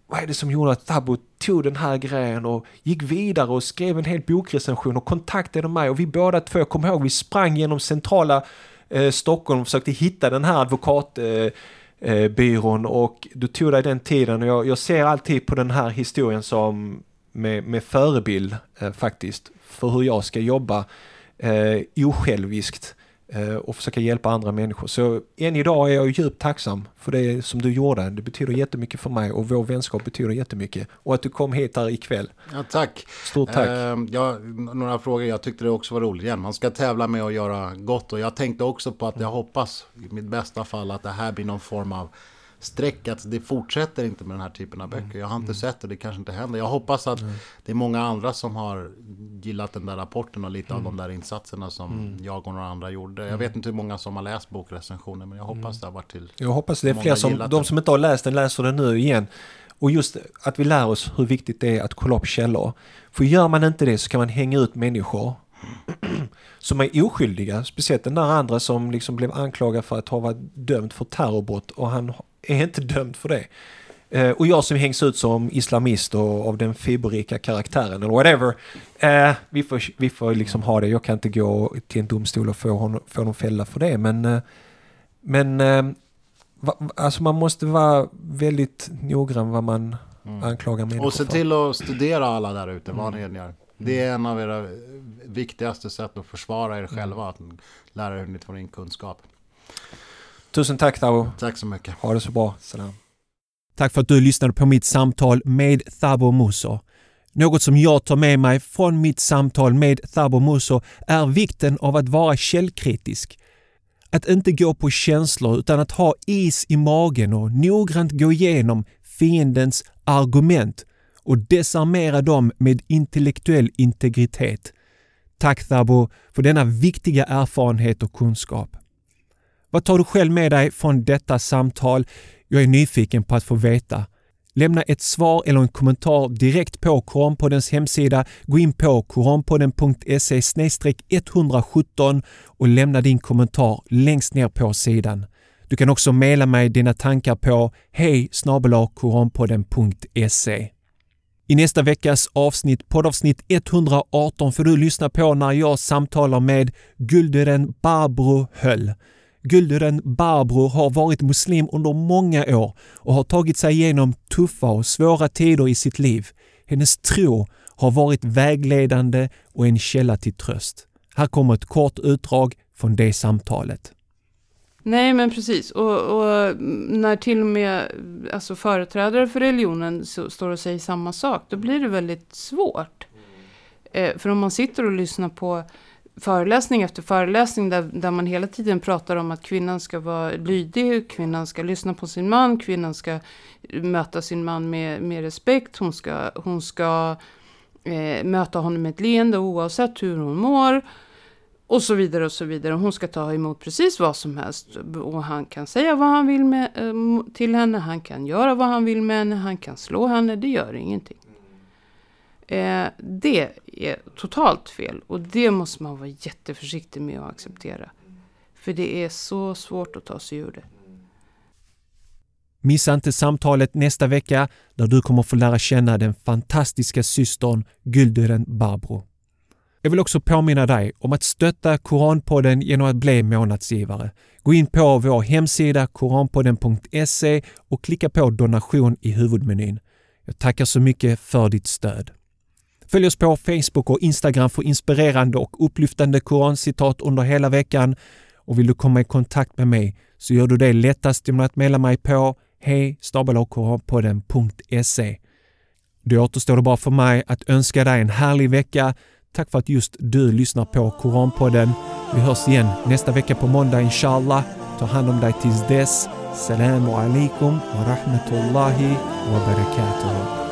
vad är det som gjorde att Thabo tog den här grejen och gick vidare och skrev en hel bokrecension och kontaktade mig? Och vi båda två, jag kommer ihåg, vi sprang genom centrala eh, Stockholm och försökte hitta den här advokatbyrån. Eh, eh, och du tog dig den tiden. Och jag, jag ser alltid på den här historien som med, med förebild eh, faktiskt för hur jag ska jobba eh, osjälviskt. eh, och försöka hjälpa andra människor. Så än idag är jag djupt tacksam för det som du gjorde. Det betyder jättemycket för mig och vår vänskap betyder jättemycket. Och att du kom hit här ikväll. ja tack. Stort tack. Eh, ja, några frågor. Jag tyckte det också var roligt igen. Man ska tävla med att göra gott. Och jag tänkte också på att jag hoppas i mitt bästa fall att det här blir någon form av streck. Att det fortsätter inte med den här typen av böcker. Jag har inte sett det, det kanske inte händer. Jag hoppas att det är många andra som har gillat den där rapporten och lite av de där insatserna som jag och några andra gjorde. Jag vet inte hur många som har läst bokrecensionen men jag hoppas det har varit till Jag hoppas det är fler som, de som inte har läst den läser den nu igen. Och just att vi lär oss hur viktigt det är att kolla upp källor. För gör man inte det så kan man hänga ut människor [CLEARS THROAT] som är oskyldiga. Speciellt den där andra som liksom blev anklagad för att ha varit dömd för terrorbrott och han är inte dömd för det. Eh, och jag som hängs ut som islamist och av den fiberrika karaktären eller whatever. Eh, vi får, vi får liksom ha det. Jag kan inte gå till en domstol och få honom, få honom fälla för det. Men, eh, men eh, va, alltså man måste vara väldigt noggrann vad man anklagar människor Och se för. till att studera alla där ute, vad ni än gör. Det är en av era viktigaste sätt att försvara er själva, att lära er hur ni får in kunskap. Tusen tack Thabo. Tack så mycket. Ha det så bra. Salam. Tack för att du lyssnade på mitt samtal med Thabo Musso. Något som jag tar med mig från mitt samtal med Thabo Musso är vikten av att vara källkritisk. Att inte gå på känslor utan att ha is i magen och noggrant gå igenom fiendens argument och desarmera dem med intellektuell integritet. Tack Thabo för denna viktiga erfarenhet och kunskap. Vad tar du själv med dig från detta samtal? Jag är nyfiken på att få veta. Lämna ett svar eller en kommentar direkt på Koranpoddens hemsida. Gå in på koranpodden.se 117 och lämna din kommentar längst ner på sidan. Du kan också mejla mig dina tankar på hej koranpodden.se. I nästa veckas avsnitt, poddavsnitt 118, får du lyssna på när jag samtalar med Gulderen Barbro Höll. Gulderen Barbro har varit muslim under många år och har tagit sig igenom tuffa och svåra tider i sitt liv. Hennes tro har varit vägledande och en källa till tröst. Här kommer ett kort utdrag från det samtalet. Nej, men precis. Och, och, när till och med alltså, företrädare för religionen så, står och säger samma sak, då blir det väldigt svårt. Eh, för om man sitter och lyssnar på föreläsning efter föreläsning där, där man hela tiden pratar om att kvinnan ska vara lydig, kvinnan ska lyssna på sin man, kvinnan ska möta sin man med, med respekt, hon ska, hon ska eh, möta honom med ett leende oavsett hur hon mår. Och så vidare och så vidare. Hon ska ta emot precis vad som helst. Och han kan säga vad han vill med, eh, till henne. Han kan göra vad han vill med henne. Han kan slå henne. Det gör ingenting. Eh, det är totalt fel. Och det måste man vara jätteförsiktig med att acceptera. För det är så svårt att ta sig ur det. Missa inte samtalet nästa vecka där du kommer få lära känna den fantastiska systern Gulduren Barbro. Jag vill också påminna dig om att stötta Koranpodden genom att bli månadsgivare. Gå in på vår hemsida koranpodden.se och klicka på donation i huvudmenyn. Jag tackar så mycket för ditt stöd. Följ oss på Facebook och Instagram för inspirerande och upplyftande korancitat under hela veckan. Och vill du komma i kontakt med mig så gör du det lättast genom att mejla mig på hej Då återstår det bara för mig att önska dig en härlig vecka Tack för att just du lyssnar på Koranpodden. Vi hörs igen nästa vecka på måndag inshallah. Ta hand om dig tills dess. Salam alaikum wa rahmatullahi wa barakatuh.